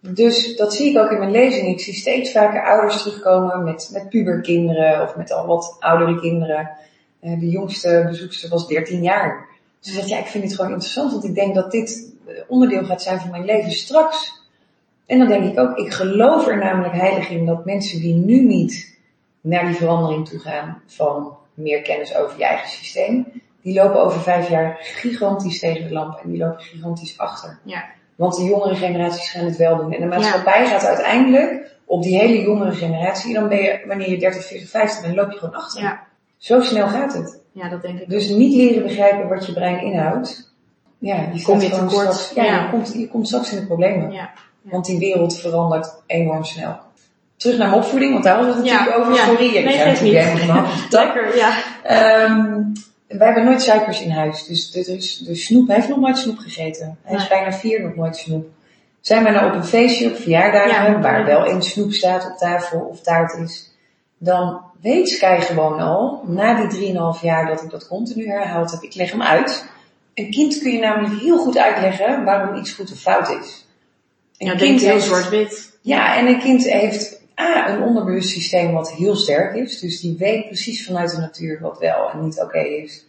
Dus dat zie ik ook in mijn lezing. Ik zie steeds vaker ouders terugkomen met, met puberkinderen of met al wat oudere kinderen. Eh, de jongste bezoekster was 13 jaar. Ze zegt, ja, ik vind het gewoon interessant, want ik denk dat dit eh, onderdeel gaat zijn van mijn leven straks. En dan denk ik ook, ik geloof er namelijk heilig in dat mensen die nu niet naar die verandering toe gaan van meer kennis over je eigen systeem, die lopen over vijf jaar gigantisch tegen de lamp en die lopen gigantisch achter. Ja. Want de jongere generaties gaan het wel doen. En de maatschappij gaat uiteindelijk op die hele jongere generatie, en dan ben je, wanneer je 30, 40, 50 bent, loop je gewoon achter. Ja. Zo snel gaat het. ja, dat denk ik. Dus niet leren begrijpen wat je brein inhoudt. Ja, je Kom je tekort. straks, ja, Ja. Je, komt, je komt straks in de problemen. Ja. Want die wereld verandert enorm snel. Terug naar mijn opvoeding, want daar hadden we het Ja, natuurlijk over. ja. Sorry, ik Nee, helemaal van. Lekker, ja. Ehm, wij hebben nooit suikers in huis. Dus de, dus snoep, hij heeft nog nooit snoep gegeten. Hij is bijna vier, nog nooit snoep. Zijn wij nou op een feestje, op verjaardagen, Ja, waar wel een snoep staat op tafel of taart is, dan weet Sky gewoon al, na die drieënhalf jaar dat ik dat continu herhaald heb, ik leg hem uit. Een kind kun je namelijk heel goed uitleggen waarom iets goed of fout is. Een Ja, kind heel zwart-wit. ja, en een kind heeft A, een onderbewust systeem wat heel sterk is. Dus die weet precies vanuit de natuur wat wel en niet oké is.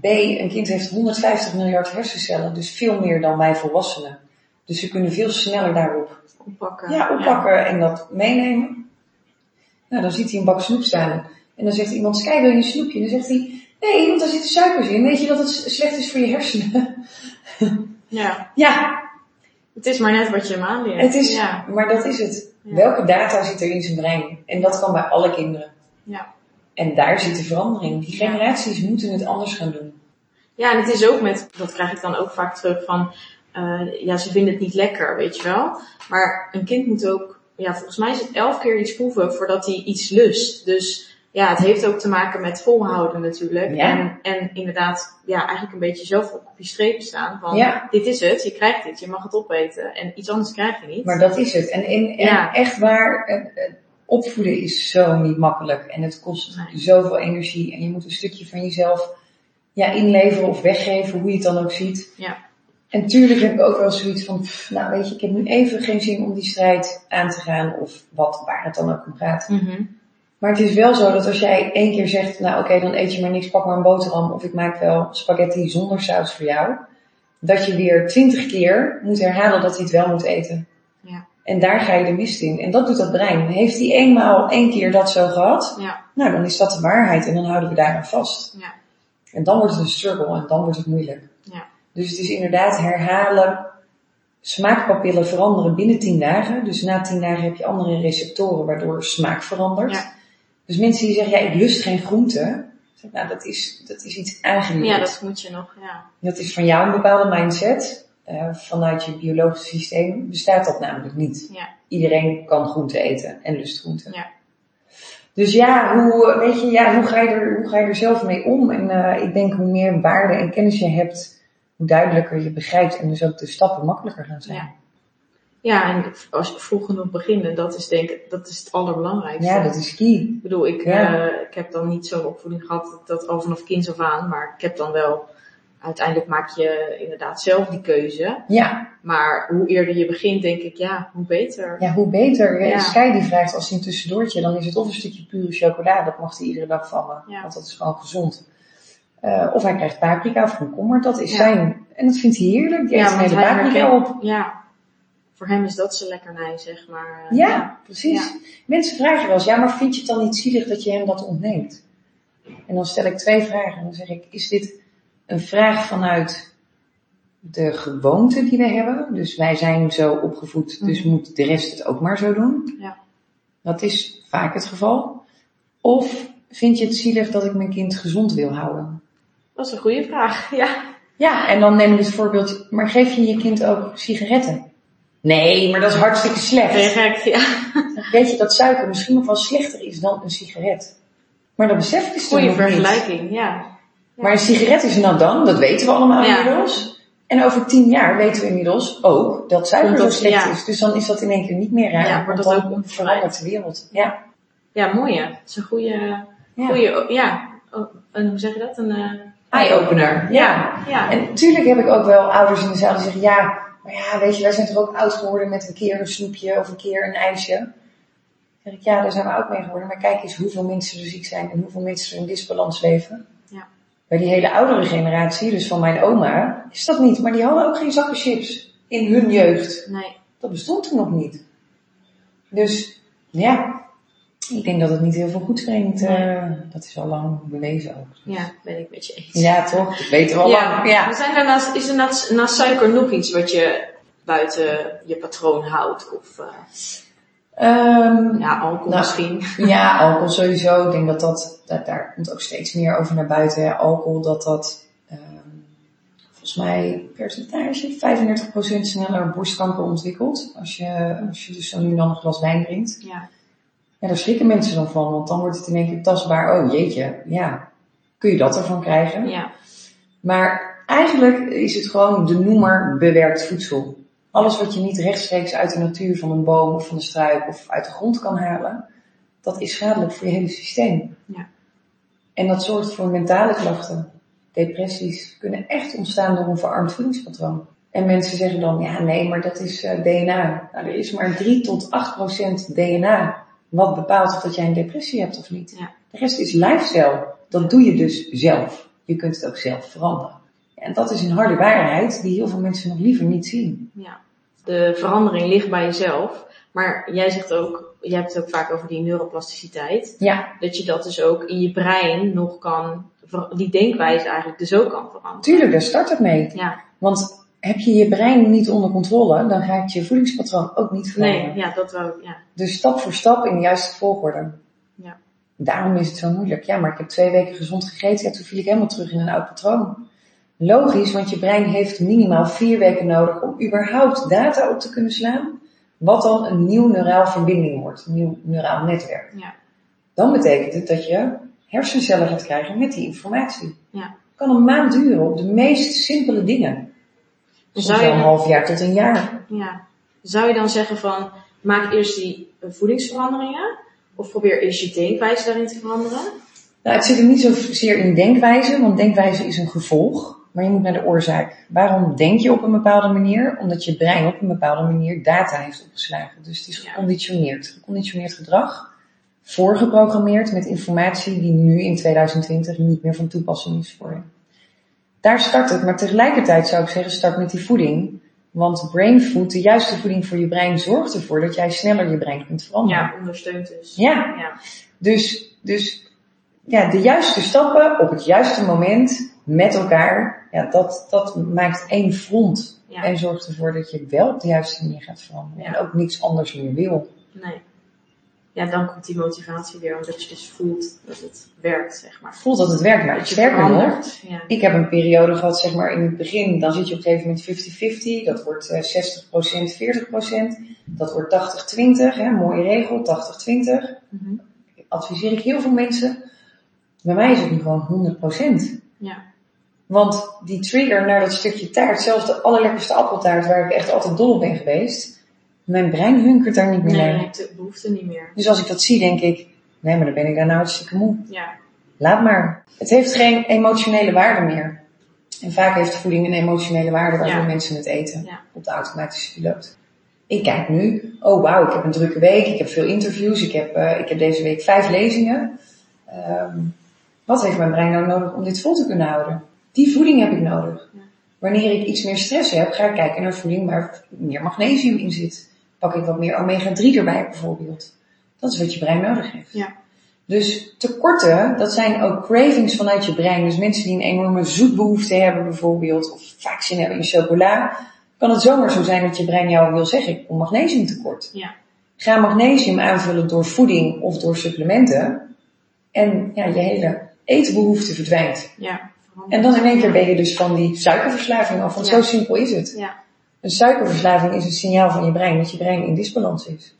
B, een kind heeft 150 miljard hersencellen, dus veel meer dan wij volwassenen. Dus ze kunnen veel sneller daarop Oppakken. ja, oppakken en dat meenemen. Nou, dan ziet hij een bak snoep staan. En dan zegt iemand, Sky, wil je een snoepje? En dan zegt hij, nee, want daar zitten suikers in. Weet je dat het slecht is voor je hersenen? Ja. ja, Het is maar net wat je hem aanleert. Het is, Ja. maar dat is het. Ja. Welke data zit er in zijn brein? En dat kan bij alle kinderen. Ja. En daar zit de verandering. Die Ja. generaties moeten het anders gaan doen. Ja, en het is ook met, dat krijg ik dan ook vaak terug van, eh, ja, ze vinden het niet lekker, weet je wel. Maar een kind moet ook, ja, volgens mij is het elf keer iets proeven voordat hij iets lust. Dus ja, het heeft ook te maken met volhouden natuurlijk. Ja. En, en inderdaad, ja, eigenlijk een beetje zelf op je streep staan van, Ja. dit is het, je krijgt dit, je mag het opeten. En iets anders krijg je niet. Maar dat is het. En, en, en Ja. echt waar, eh, eh, opvoeden is zo niet makkelijk. En het kost Nee. zoveel energie. En je moet een stukje van jezelf ja, inleveren of weggeven, hoe je het dan ook ziet. Ja. En tuurlijk heb ik ook wel zoiets van, pff, nou weet je, ik heb nu even geen zin om die strijd aan te gaan. Of wat, waar het dan ook om gaat. Mhm. Maar het is wel zo dat als jij één keer zegt, nou oké, dan eet je maar niks, pak maar een boterham of ik maak wel spaghetti zonder saus voor jou. Dat je weer twintig keer moet herhalen dat hij het wel moet eten. Ja. En daar ga je de mist in. En dat doet dat brein. Heeft hij eenmaal één keer dat zo gehad, Ja. nou dan is dat de waarheid en dan houden we daaraan vast. Ja. En dan wordt het een struggle en dan wordt het moeilijk. Ja. Dus het is inderdaad herhalen. Smaakpapillen veranderen binnen 10 dagen. Dus na 10 dagen heb je andere receptoren waardoor smaak verandert. Ja. Dus mensen die zeggen, ja, ik lust geen groente. zeg, Nou, dat is, dat is iets aangeleerd. ja, dat moet je nog, ja. Dat is van jou een bepaalde mindset. Eh, vanuit je biologische systeem bestaat dat namelijk niet. Ja. Iedereen kan groente eten en lust groente. Ja. Dus ja, hoe, weet je, ja, hoe, ga je er, hoe ga je er zelf mee om? En eh, ik denk hoe meer waarde en kennis je hebt hoe duidelijker je begrijpt en dus ook de stappen makkelijker gaan zijn. Ja. Ja, en als je vroeg genoeg beginnen, dat is denk ik, dat is het allerbelangrijkste. Ja, dat is key. Ik bedoel, ik, Ja. eh, ik heb dan niet zo'n opvoeding gehad dat, al vanaf kinds af aan, maar ik heb dan wel, uiteindelijk maak je inderdaad zelf die keuze. Ja, Maar hoe eerder je begint, denk ik, ja, hoe beter. ja hoe beter. Ja. Sky die vraagt als hij een tussendoortje, dan is het of een stukje pure chocola, dat mag hij iedere dag vallen, Ja. want dat is gewoon gezond. Eh, of hij krijgt paprika of komkommer, dat is zijn. En dat vindt hij heerlijk, die eet een hele paprika op. Ja, voor hem is dat zijn lekkernij, zeg maar. Ja, precies. Mensen vragen wel eens, ja, maar vind je het dan niet zielig dat je hem dat ontneemt? En dan stel ik twee vragen. Dan zeg ik, is dit een vraag vanuit de gewoonte die we hebben? Dus wij zijn zo opgevoed, dus Mhm. moet de rest het ook maar zo doen? Ja. Dat is vaak het geval. Of vind je het zielig dat ik mijn kind gezond wil houden? Dat is een goede vraag, ja. Ja, en dan neem ik het voorbeeld, maar geef je je kind ook sigaretten? Nee, maar dat is hartstikke slecht. Ja. Weet je dat suiker misschien nog wel slechter is dan een sigaret? Maar dat besef ik dus niet. vergelijking, ja. Maar een sigaret is nou dan, dat weten we allemaal Ja. inmiddels. En over tien jaar weten we inmiddels ook dat suiker zo slecht ja. is. Dus dan is dat in één keer niet meer raar. Ja, wordt dat dan ook verandert de wereld. Ja. Ja, mooi hè. Het is een goede, goede ja, een, hoe zeg je dat? Een eh, Eye-opener. Ja. ja. En natuurlijk heb ik ook wel ouders in de zaal die zeggen, ja, maar ja, weet je, wij zijn toch ook oud geworden met een keer een snoepje of een keer een ijsje. Dan zeg ik, ja, daar zijn we ook mee geworden. Maar kijk eens hoeveel mensen er ziek zijn en hoeveel mensen er in disbalans leven. Ja. Bij die hele oudere generatie, dus van mijn oma, is dat niet. Maar die hadden ook geen zakken chips in hun jeugd. Nee. Dat bestond toen nog niet. Dus, ja, ik denk dat het niet heel veel goed brengt. eh, dat is al lang bewezen ook. Ja, ben ik met je eens. Ja, toch? Dat weten we al lang. Ja. Er Zijn er naast, is er naast, naast suiker nog iets wat je buiten je patroon houdt? Of eh, Ehm, ja, alcohol Nou, misschien? Ja, alcohol sowieso. Ik denk dat dat, dat daar komt ook steeds meer over naar buiten. Hè. Alcohol, dat dat ehm, volgens mij percentage 35% sneller borstkanker ontwikkelt. Als je, als je dus zo nu dan een glas wijn drinkt. Ja. Ja, daar schrikken mensen dan van, want dan wordt het in één keer tastbaar. Oh jeetje, ja, kun je dat ervan krijgen? Ja. Maar eigenlijk is het gewoon de noemer bewerkt voedsel. Alles wat je niet rechtstreeks uit de natuur van een boom of van een struik of uit de grond kan halen, dat is schadelijk voor je hele systeem. Ja. En dat zorgt voor mentale klachten. Depressies kunnen echt ontstaan door een verarmd voedingspatroon. En mensen zeggen dan, ja nee, maar dat is eh, DNA. Nou, er is maar 3 tot 8 procent DNA wat bepaalt of dat jij een depressie hebt of niet. Ja. De rest is lifestyle. Dat doe je dus zelf. Je kunt het ook zelf veranderen. En dat is een harde waarheid die heel veel mensen nog liever niet zien. ja. De verandering ligt bij jezelf. Maar jij zegt ook, jij hebt het ook vaak over die neuroplasticiteit. Ja, Dat je dat dus ook in je brein nog kan, die denkwijze eigenlijk dus ook kan veranderen. tuurlijk, daar start het mee. Ja, Want heb je je brein niet onder controle, dan gaat je voedingspatroon ook niet veranderen. nee, ja, dat ik, ja. Dus stap voor stap in de juiste volgorde. Ja. Daarom is het zo moeilijk. Ja, maar ik heb twee weken gezond gegeten. Ja, toen viel ik helemaal terug in een oud patroon. Logisch, want je brein heeft minimaal vier weken nodig om überhaupt data op te kunnen slaan. Wat dan een nieuw neuraal verbinding wordt. Een nieuw neuraal netwerk. Ja. Dan betekent het dat je hersencellen gaat krijgen met die informatie. Ja. kan een maand duren op de meest simpele dingen. Zou je- een half jaar tot een jaar. Ja. Zou je dan zeggen van, maak eerst die eh, voedingsveranderingen? Of probeer eerst je denkwijze daarin te veranderen? Nou, het zit hem niet zozeer in denkwijze, want denkwijze is een gevolg. Maar je moet naar de oorzaak. Waarom denk je op een bepaalde manier? Omdat je brein op een bepaalde manier data heeft opgeslagen. Dus het is geconditioneerd. Geconditioneerd gedrag. Voorgeprogrammeerd met informatie die nu in 2020 niet meer van toepassing is voor je. Daar start het. Maar tegelijkertijd zou ik zeggen, start met die voeding. Want brain food, de juiste voeding voor je brein, zorgt ervoor dat jij sneller je brein kunt veranderen. Ja, ondersteunt dus. Ja. Ja. Dus, dus ja, de juiste stappen op het juiste moment met elkaar, ja, dat, dat maakt één front. Ja. En zorgt ervoor dat je wel op de juiste manier gaat veranderen. Ja. En ook niks anders meer wil. Nee. Ja, dan komt die motivatie weer, omdat je dus voelt dat het werkt, zeg maar. Voelt dat het werkt, maar Dat je sterker nog. Ja. ik heb een periode gehad, zeg maar in het begin, dan zit je op een gegeven moment 50-50, dat wordt eh, 60%, 40%, dat wordt 80-20, hè, mooie regel, 80-20. Mhm. Adviseer ik heel veel mensen. Bij mij is het nu gewoon 100%. Ja. Want die trigger naar dat stukje taart, zelfs de allerlekkerste appeltaart waar ik echt altijd dol op ben geweest, mijn brein hunkert daar niet meer Nee, naar. ik heb de behoefte niet meer. Dus als ik dat zie, denk ik, nee, maar dan ben ik daarna hartstikke moe. Ja, Laat maar. Het heeft geen emotionele waarde meer. En vaak heeft voeding een emotionele waarde waarvoor Ja. mensen het eten. Ja. Op de automatische piloot. Ik kijk nu, oh wauw, ik heb een drukke week, ik heb veel interviews, ik heb, eh, ik heb deze week vijf lezingen. Ehm, wat heeft mijn brein nou nodig om dit vol te kunnen houden? Die voeding heb ik nodig. Ja. Wanneer ik iets meer stress heb, ga ik kijken naar voeding waar meer magnesium in zit. Pak ik wat meer omega-3 erbij bijvoorbeeld. Dat is wat je brein nodig heeft. Ja. Dus tekorten, dat zijn ook cravings vanuit je brein. Dus mensen die een enorme zoetbehoefte hebben bijvoorbeeld, of vaak zin hebben in chocola, kan het zomaar zo zijn dat je brein jou wil zeggen, ik kom magnesiumtekort. Ja. Ga magnesium aanvullen door voeding of door supplementen. En ja, je hele eetbehoefte verdwijnt. ja. En dan in één keer ben je dus van die suikerverslaving af, want Ja. zo simpel is het. Ja. Een suikerverslaving is een signaal van je brein dat je brein in disbalans is.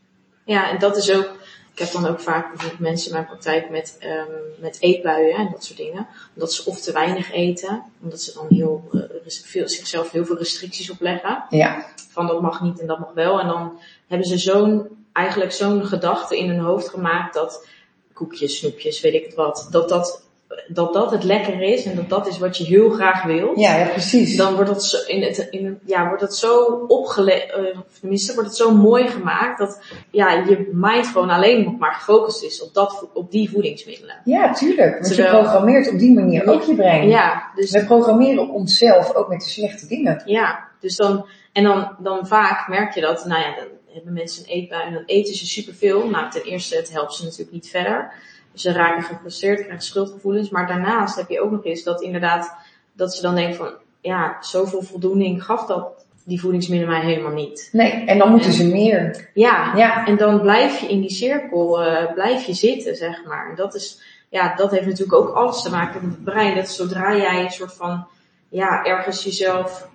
Ja, en dat is ook. Ik heb dan ook vaak bijvoorbeeld mensen in mijn praktijk met, ehm, met eetbuien en dat soort dingen. Omdat ze of te weinig eten, omdat ze dan heel, eh, veel, zichzelf heel veel restricties opleggen. Ja, Van dat mag niet en dat mag wel. En dan hebben ze zo'n, eigenlijk zo'n gedachte in hun hoofd gemaakt dat koekjes, snoepjes, weet ik het wat, dat dat, dat dat het lekker is en dat dat is wat je heel graag wilt. ja, ja precies. Dan wordt dat zo, in het, in, ja, wordt dat zo opgelegd, of tenminste wordt het zo mooi gemaakt dat ja, je mind gewoon alleen nog maar gefocust is op, dat, op die voedingsmiddelen. Ja, tuurlijk. Want je programmeert op die manier ook je brein. Ja, dus, We programmeren onszelf ook met de slechte dingen. ja, dus dan, en dan, dan vaak merk je dat, nou ja, dan hebben mensen een eetbui en dan eten ze superveel. Nou, ten eerste, het helpt ze natuurlijk niet verder. Ze raken gefrustreerd, krijgen schuldgevoelens. Maar daarnaast heb je ook nog eens dat inderdaad, dat ze dan denken van, ja, zoveel voldoening gaf dat die voedingsmiddelen mij helemaal niet. Nee, en dan moeten En- ze meer. Ja, Ja, en dan blijf je in die cirkel, eh, blijf je zitten, zeg maar. En dat is, ja, dat heeft natuurlijk ook alles te maken met het brein. Dat zodra jij een soort van, ja, ergens jezelf,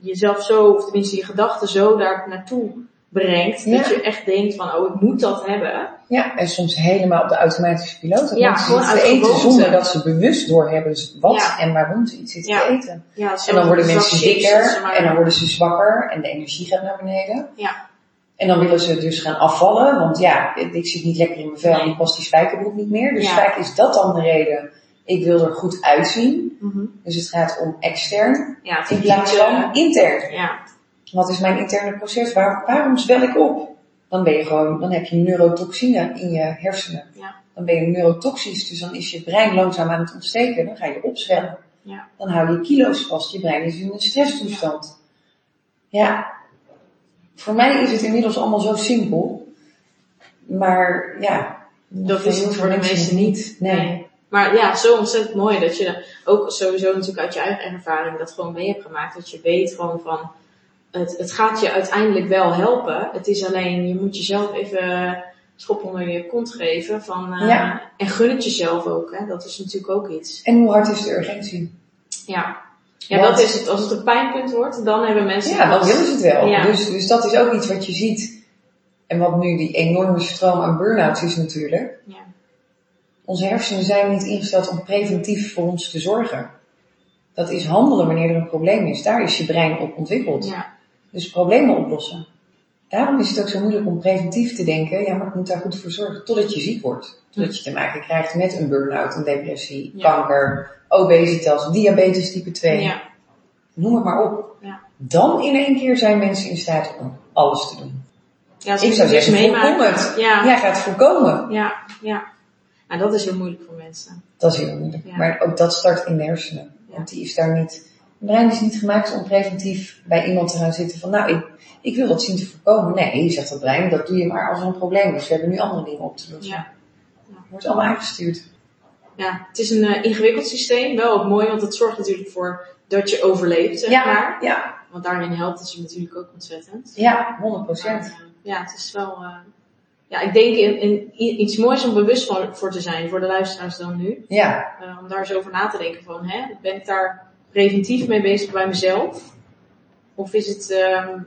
jezelf zo, of tenminste je gedachten zo daar naartoe brengt, Ja. dat je echt denkt van, oh, ik moet dat hebben. ja, en soms helemaal op de automatische piloot. Dat Ja, gewoon uit eten zonder dat ze bewust doorhebben wat Ja. en waarom ze iets zitten Ja. te eten. Ja, En dan worden mensen dikker maar- en dan worden ze zwakker en de energie gaat naar beneden. Ja. En dan willen ze dus gaan afvallen, want ja, ik zit niet lekker in mijn vel en Nee. ik past die spijkerbroek niet meer. Dus vaak is dat dan de reden. Ik wil er goed uitzien. Mhm. Dus het gaat om extern Ja, in plaats van intern. Ja, Wat is mijn interne proces? Waar, waarom zwel ik op? Dan ben je gewoon, dan heb je neurotoxine in je hersenen. Ja. Dan ben je neurotoxisch, dus dan is je brein langzaam aan het ontsteken. Dan ga je opzwellen. Ja. Dan hou je kilo's vast. Je brein is in een stresstoestand. Ja. Voor mij is het inmiddels allemaal zo simpel. Maar ja. dat is het voor de meesten niet. Nee. Maar ja, zo ontzettend mooi dat je ook sowieso natuurlijk uit je eigen ervaring dat gewoon mee hebt gemaakt. Dat je weet gewoon van, het, het gaat je uiteindelijk wel helpen. Het is alleen, je moet jezelf even schop onder je kont geven van, eh, Ja. en gun het jezelf ook. Hè? Dat is natuurlijk ook iets. En hoe hard is de urgentie? Ja. Ja, Want- dat is het. Als het een pijnpunt wordt, dan hebben mensen... Ja, dan willen ze het wel. Ja. Dus, dus dat is ook iets wat je ziet. En wat nu die enorme stroom aan burn-outs is natuurlijk. Ja. Onze hersenen zijn niet ingesteld om preventief voor ons te zorgen. Dat is handelen wanneer er een probleem is. Daar is je brein op ontwikkeld. Ja. Dus problemen oplossen. Daarom is het ook zo moeilijk om preventief te denken. Ja, maar ik moet daar goed voor zorgen. Totdat je ziek wordt. Totdat je te maken krijgt met een burn-out, een depressie, Ja. kanker, obesitas, diabetes type 2. Ja. Noem het maar op. Ja. Dan in één keer zijn mensen in staat om alles te doen. Ja, Ik zou dus zeggen, voorkom het. Ja. Jij gaat voorkomen. Ja, ja. Nou, dat is heel moeilijk voor mensen. Dat is heel moeilijk. Ja. Maar ook dat start in de hersenen. Want die is daar niet... Brein is niet gemaakt om preventief bij iemand te gaan zitten van... Nou, ik, ik wil dat zien te voorkomen. Nee, zegt dat brein, dat doe je maar als er een probleem is. We hebben nu andere dingen op te lossen. Ja. Het wordt allemaal aangestuurd. Ja, het is een eh, ingewikkeld systeem. Wel ook mooi, want het zorgt natuurlijk voor dat je overleeft, zeg maar. Ja, ja, Want daarin helpt het je natuurlijk ook ontzettend. ja, 100 procent. Maar, eh, ja, het is wel... eh, ja, ik denk in, iets moois om bewust van, voor te zijn, voor de luisteraars dan nu. Ja, om daar eens over na te denken van, hè, ben ik daar preventief mee bezig bij mezelf? Of is het, ehm,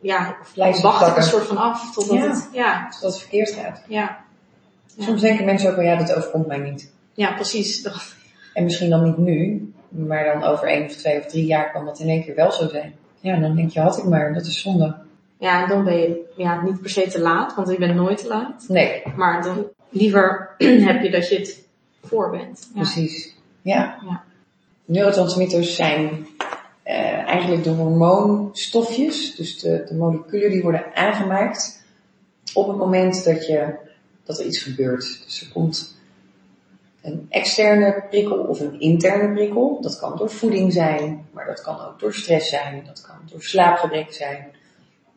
ja, wacht ik een soort van af totdat Ja. het, ja, dat het verkeerd gaat. ja. Ja. Soms denken mensen ook wel, ja, dat overkomt mij niet. Ja, precies. En misschien dan niet nu, maar dan over één of twee of drie jaar kan dat in één keer wel zo zijn. Ja, dan denk je, had ik maar, dat is zonde. Ja, en dan ben je ja, niet per se te laat, want je bent nooit te laat. Nee, Maar dan liever heb je dat je het voor bent. Ja. precies. Ja. Ja. Neurotransmitters zijn eh, eigenlijk de hormoonstofjes, dus de, de moleculen die worden aangemaakt op het moment dat, je, dat er iets gebeurt. Dus er komt een externe prikkel of een interne prikkel. Dat kan door voeding zijn, maar dat kan ook door stress zijn, dat kan door slaapgebrek zijn.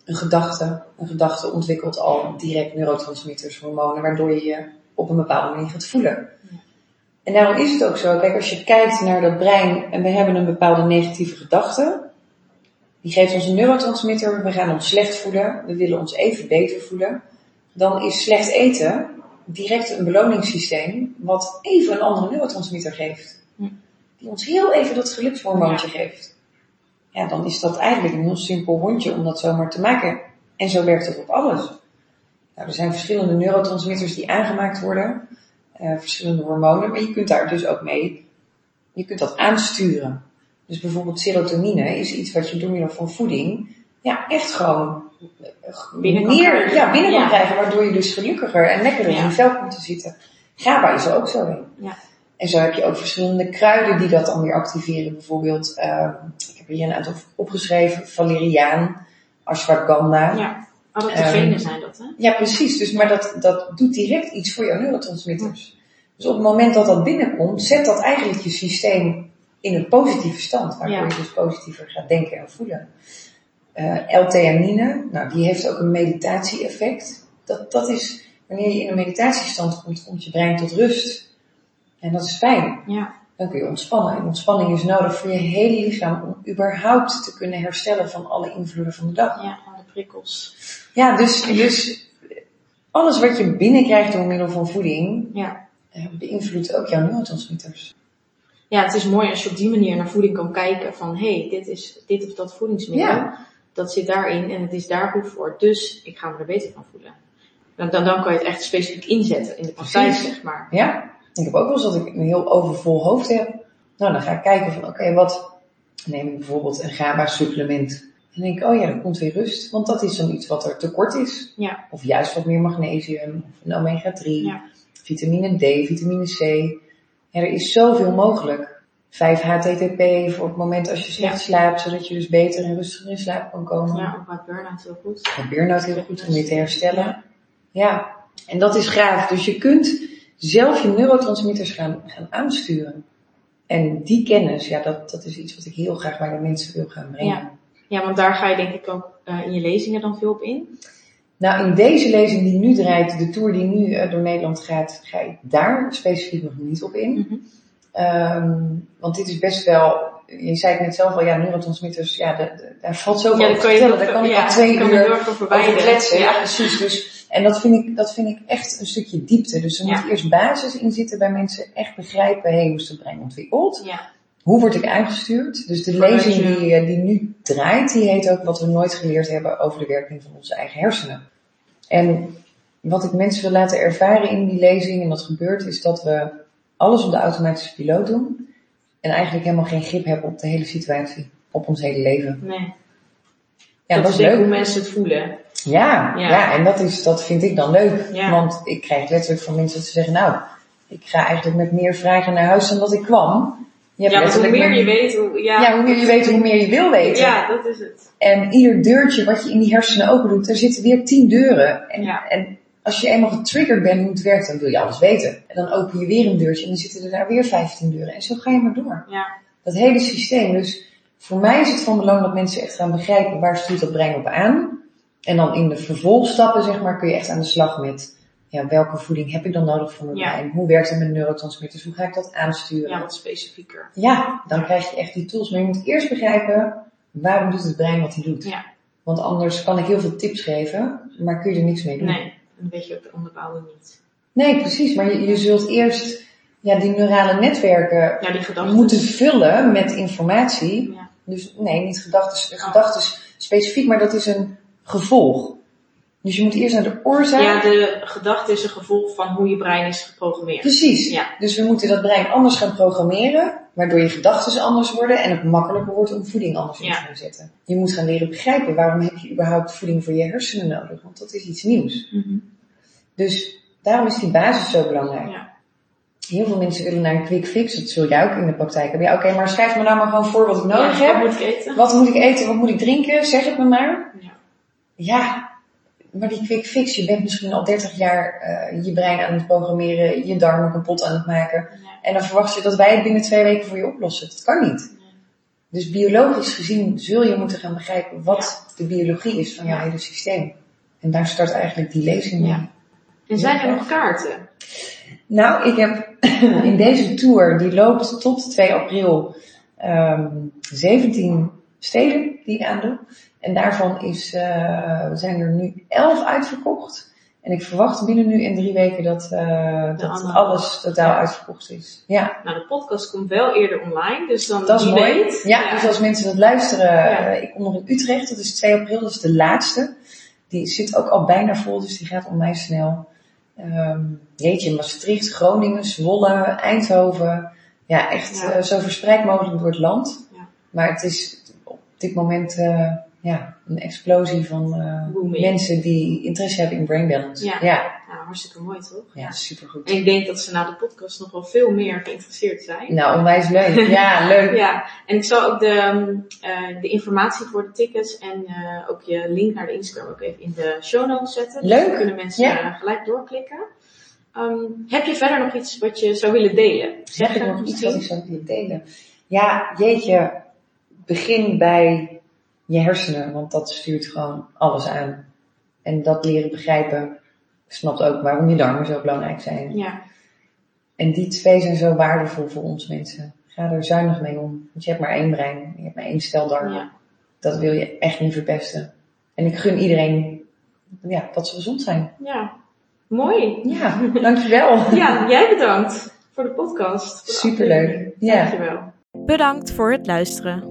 Een gedachte, een gedachte ontwikkelt al direct neurotransmitters, hormonen, waardoor je je op een bepaalde manier gaat voelen. En daarom is het ook zo, kijk, als je kijkt naar dat brein en we hebben een bepaalde negatieve gedachte, die geeft ons een neurotransmitter, we gaan ons slecht voelen, we willen ons even beter voelen, dan is slecht eten direct een beloningssysteem wat even een andere neurotransmitter geeft. Die ons heel even dat gelukshormoontje geeft. Ja, dan is dat eigenlijk een heel simpel hondje om dat zomaar te maken. En zo werkt het op alles. Nou, er zijn verschillende neurotransmitters die aangemaakt worden. Eh, verschillende hormonen, maar je kunt daar dus ook mee, je kunt dat aansturen. Dus bijvoorbeeld serotonine is iets wat je door middel van voeding, ja, echt gewoon eh, Binnen meer krijgen. ja, binnen kan krijgen, waardoor je dus gelukkiger en lekkerder in je vel komt te zitten. GABA is er ook zo in. Ja. En zo heb je ook verschillende kruiden die dat dan weer activeren. Bijvoorbeeld, ehm, ik heb hier een aantal opgeschreven, valeriaan, ashwagandha. Ja, adaptogenen Ehm, zijn dat, hè? Ja, precies. Dus, maar dat, dat doet direct iets voor jouw neurotransmitters. Dus op het moment dat dat binnenkomt, zet dat eigenlijk je systeem in een positieve stand. Waardoor Ja. je dus positiever gaat denken en voelen. Eh L-theanine, nou die heeft ook een meditatie-effect. Dat, dat is, wanneer je in een meditatiestand komt, komt je brein tot rust. En dat is fijn. Ja. Dan kun je ontspannen. En ontspanning is nodig voor je hele lichaam om überhaupt te kunnen herstellen van alle invloeden van de dag. Ja, van de prikkels. Ja, dus, dus alles wat je binnenkrijgt door middel van voeding, Ja. eh, beïnvloedt ook jouw neurotransmitters. ja, het is mooi als je op die manier naar voeding kan kijken van hé, hey, dit is dit of dat voedingsmiddel. Ja. Dat zit daarin en het is daar goed voor. Dus ik ga me er beter van voelen. Dan, dan, dan kan je het echt specifiek inzetten in de praktijk, zeg maar. Ja, ik heb ook wel eens dat ik een heel overvol hoofd heb. Nou, dan ga ik kijken van, oké, wat neem ik bijvoorbeeld een GABA-supplement. En denk ik, oh ja, dan komt weer rust. Want dat is dan iets wat er tekort is. Ja. Of juist wat meer magnesium, of een omega-3, Ja. vitamine D, vitamine C. Ja, er is zoveel mogelijk. 5-HTTP voor het moment als je slecht Ja. slaapt, zodat je dus beter en rustiger in slaap kan komen. Ja, ook bij burn-out heel goed. Een burn-out heel goed om weer te herstellen. Ja, en dat is gaaf. Dus je kunt zelf je neurotransmitters gaan, gaan aansturen. En die kennis, ja, dat, dat is iets wat ik heel graag bij de mensen wil gaan brengen. Ja. Ja, want daar ga je denk ik ook eh, in je lezingen dan veel op in. Nou, in deze lezing die nu draait, de tour die nu eh, door Nederland gaat, ga ik daar specifiek nog niet op in. Ehm, want dit is best wel, je zei het net zelf al, ja, neurotransmitters, ja, de- de- daar valt zoveel Ja, over te vertellen. Daar kan ik al twee uur over kletsen. Ja, Ja. precies. Dus, en dat vind, ik, dat vind ik echt een stukje diepte. Dus er Ja. moet eerst basis in zitten bij mensen echt begrijpen, hé, hoe is het brein ontwikkeld? Ja. Hoe word ik aangestuurd? Dus de lezing die, eh, die nu draait, die heet ook wat we nooit geleerd hebben over de werking van onze eigen hersenen. En wat ik mensen wil laten ervaren in die lezing, en dat gebeurt, is dat we alles op de automatische piloot doen. En eigenlijk helemaal geen grip hebben op de hele situatie. Op ons hele leven. Nee. Ja, dat, dat is leuk. hoe mensen het voelen. Ja, ja. Ja. en dat, is, dat vind ik dan leuk. Ja. Want ik krijg letterlijk van mensen dat ze zeggen, nou, ik ga eigenlijk met meer vragen naar huis dan dat ik kwam. Je hebt Ja, want hoe meer met- je weet, hoe... Ja, ja, hoe meer je weet, hoe meer je wil weten. Ja, dat is het. En ieder deurtje wat je in die hersenen open doet, daar zitten weer tien deuren. En, Ja. en als je eenmaal getriggerd bent hoe het werkt, dan wil je alles weten. En dan open je weer een deurtje en dan zitten er daar weer 15 deuren. En zo ga je maar door. Ja. Dat hele systeem. Dus voor mij is het van belang dat mensen echt gaan begrijpen waar stuurt dat brein op aan. En dan in de vervolgstappen, zeg maar, kun je echt aan de slag met ja, welke voeding heb ik dan nodig voor mijn Ja. brein? Hoe werkt het met neurotransmitters? Hoe ga ik dat aansturen? ja, wat specifieker. Ja, dan krijg je echt die tools. Maar je moet eerst begrijpen, waarom doet het brein wat hij doet? Ja. Want anders kan ik heel veel tips geven, maar kun je er niks mee doen. Nee, dan weet je ook de onderbouwing niet. Nee, precies. Maar je, je zult eerst ja, die neurale netwerken Ja, die moeten vullen met informatie. Dus nee, niet gedachten, gedachten specifiek, maar dat is een gevolg. Dus je moet eerst naar de oorzaak. Ja, de gedachte is een gevolg van hoe je brein is geprogrammeerd. Precies. Ja. Dus we moeten dat brein anders gaan programmeren, waardoor je gedachten anders worden en het makkelijker wordt om voeding anders in te gaan zetten. Je moet gaan leren begrijpen waarom heb je überhaupt voeding voor je hersenen nodig, want dat is iets nieuws. Mhm. Dus daarom is die basis zo belangrijk. Ja. Heel veel mensen willen naar een quick fix, dat zul jij ook in de praktijk hebben. Ja, oké, maar schrijf me nou maar gewoon voor wat ik nodig Ja, heb. Wat moet ik eten? Wat moet ik eten, wat moet ik drinken, zeg het me maar. Ja. Ja, maar die quick fix, je bent misschien al 30 jaar eh, je brein aan het programmeren, je darmen kapot aan het maken. Ja. En dan verwacht je dat wij het binnen twee weken voor je oplossen. Dat kan niet. Dus biologisch gezien zul je moeten gaan begrijpen wat de biologie is van jouw hele systeem. En daar start eigenlijk die lezing mee. En zijn er nog kaarten? Nou, ik heb in deze tour, die loopt tot 2 april, ehm 17 steden die ik aandoe. En daarvan is, eh, zijn er nu 11 uitverkocht. En ik verwacht binnen nu en drie weken dat, eh, dat alles totaal Ja. uitverkocht is. Ja, Nou, de podcast komt wel eerder online, dus dan dat is mooi. weet. Ja, dus als mensen dat luisteren, Ja. eh, ik kom nog in Utrecht, dat is 2 april, dat is de laatste. Die zit ook al bijna vol, dus die gaat onwijs snel. Ehm jeetje, Maastricht, Groningen, Zwolle, Eindhoven. Ja, echt Ja. eh, zo verspreid mogelijk door het land. Ja. Maar het is op dit moment eh, ja, een explosie van eh, mensen die interesse hebben in brain balance. Ja. ja, Nou, hartstikke mooi toch? ja, supergoed. En ik denk dat ze na de podcast nog wel veel meer geïnteresseerd zijn. Nou, onwijs leuk. Ja, leuk. Ja, en ik zal ook de, eh, de informatie voor de tickets en eh, ook je link naar de Instagram ook even in de show notes zetten. Dus Leuk. dan kunnen mensen Ja. gelijk doorklikken. Ehm, heb je verder nog iets wat je zou willen delen? Zeg ik nog iets wat ik zou willen delen? Ja, jeetje, begin bij je hersenen, want dat stuurt gewoon alles aan. En dat leren begrijpen, snapt ook waarom je darmen zo belangrijk zijn. Ja, En die twee zijn zo waardevol voor ons mensen. Ga er zuinig mee om, want je hebt maar één brein, je hebt maar één stel darmen. ja. Dat wil je echt niet verpesten. En ik gun iedereen ja, dat ze gezond zijn. ja. Mooi. Ja, dankjewel. Ja, jij bedankt voor de podcast. voor de Superleuk. Ja. Dankjewel. Bedankt voor het luisteren.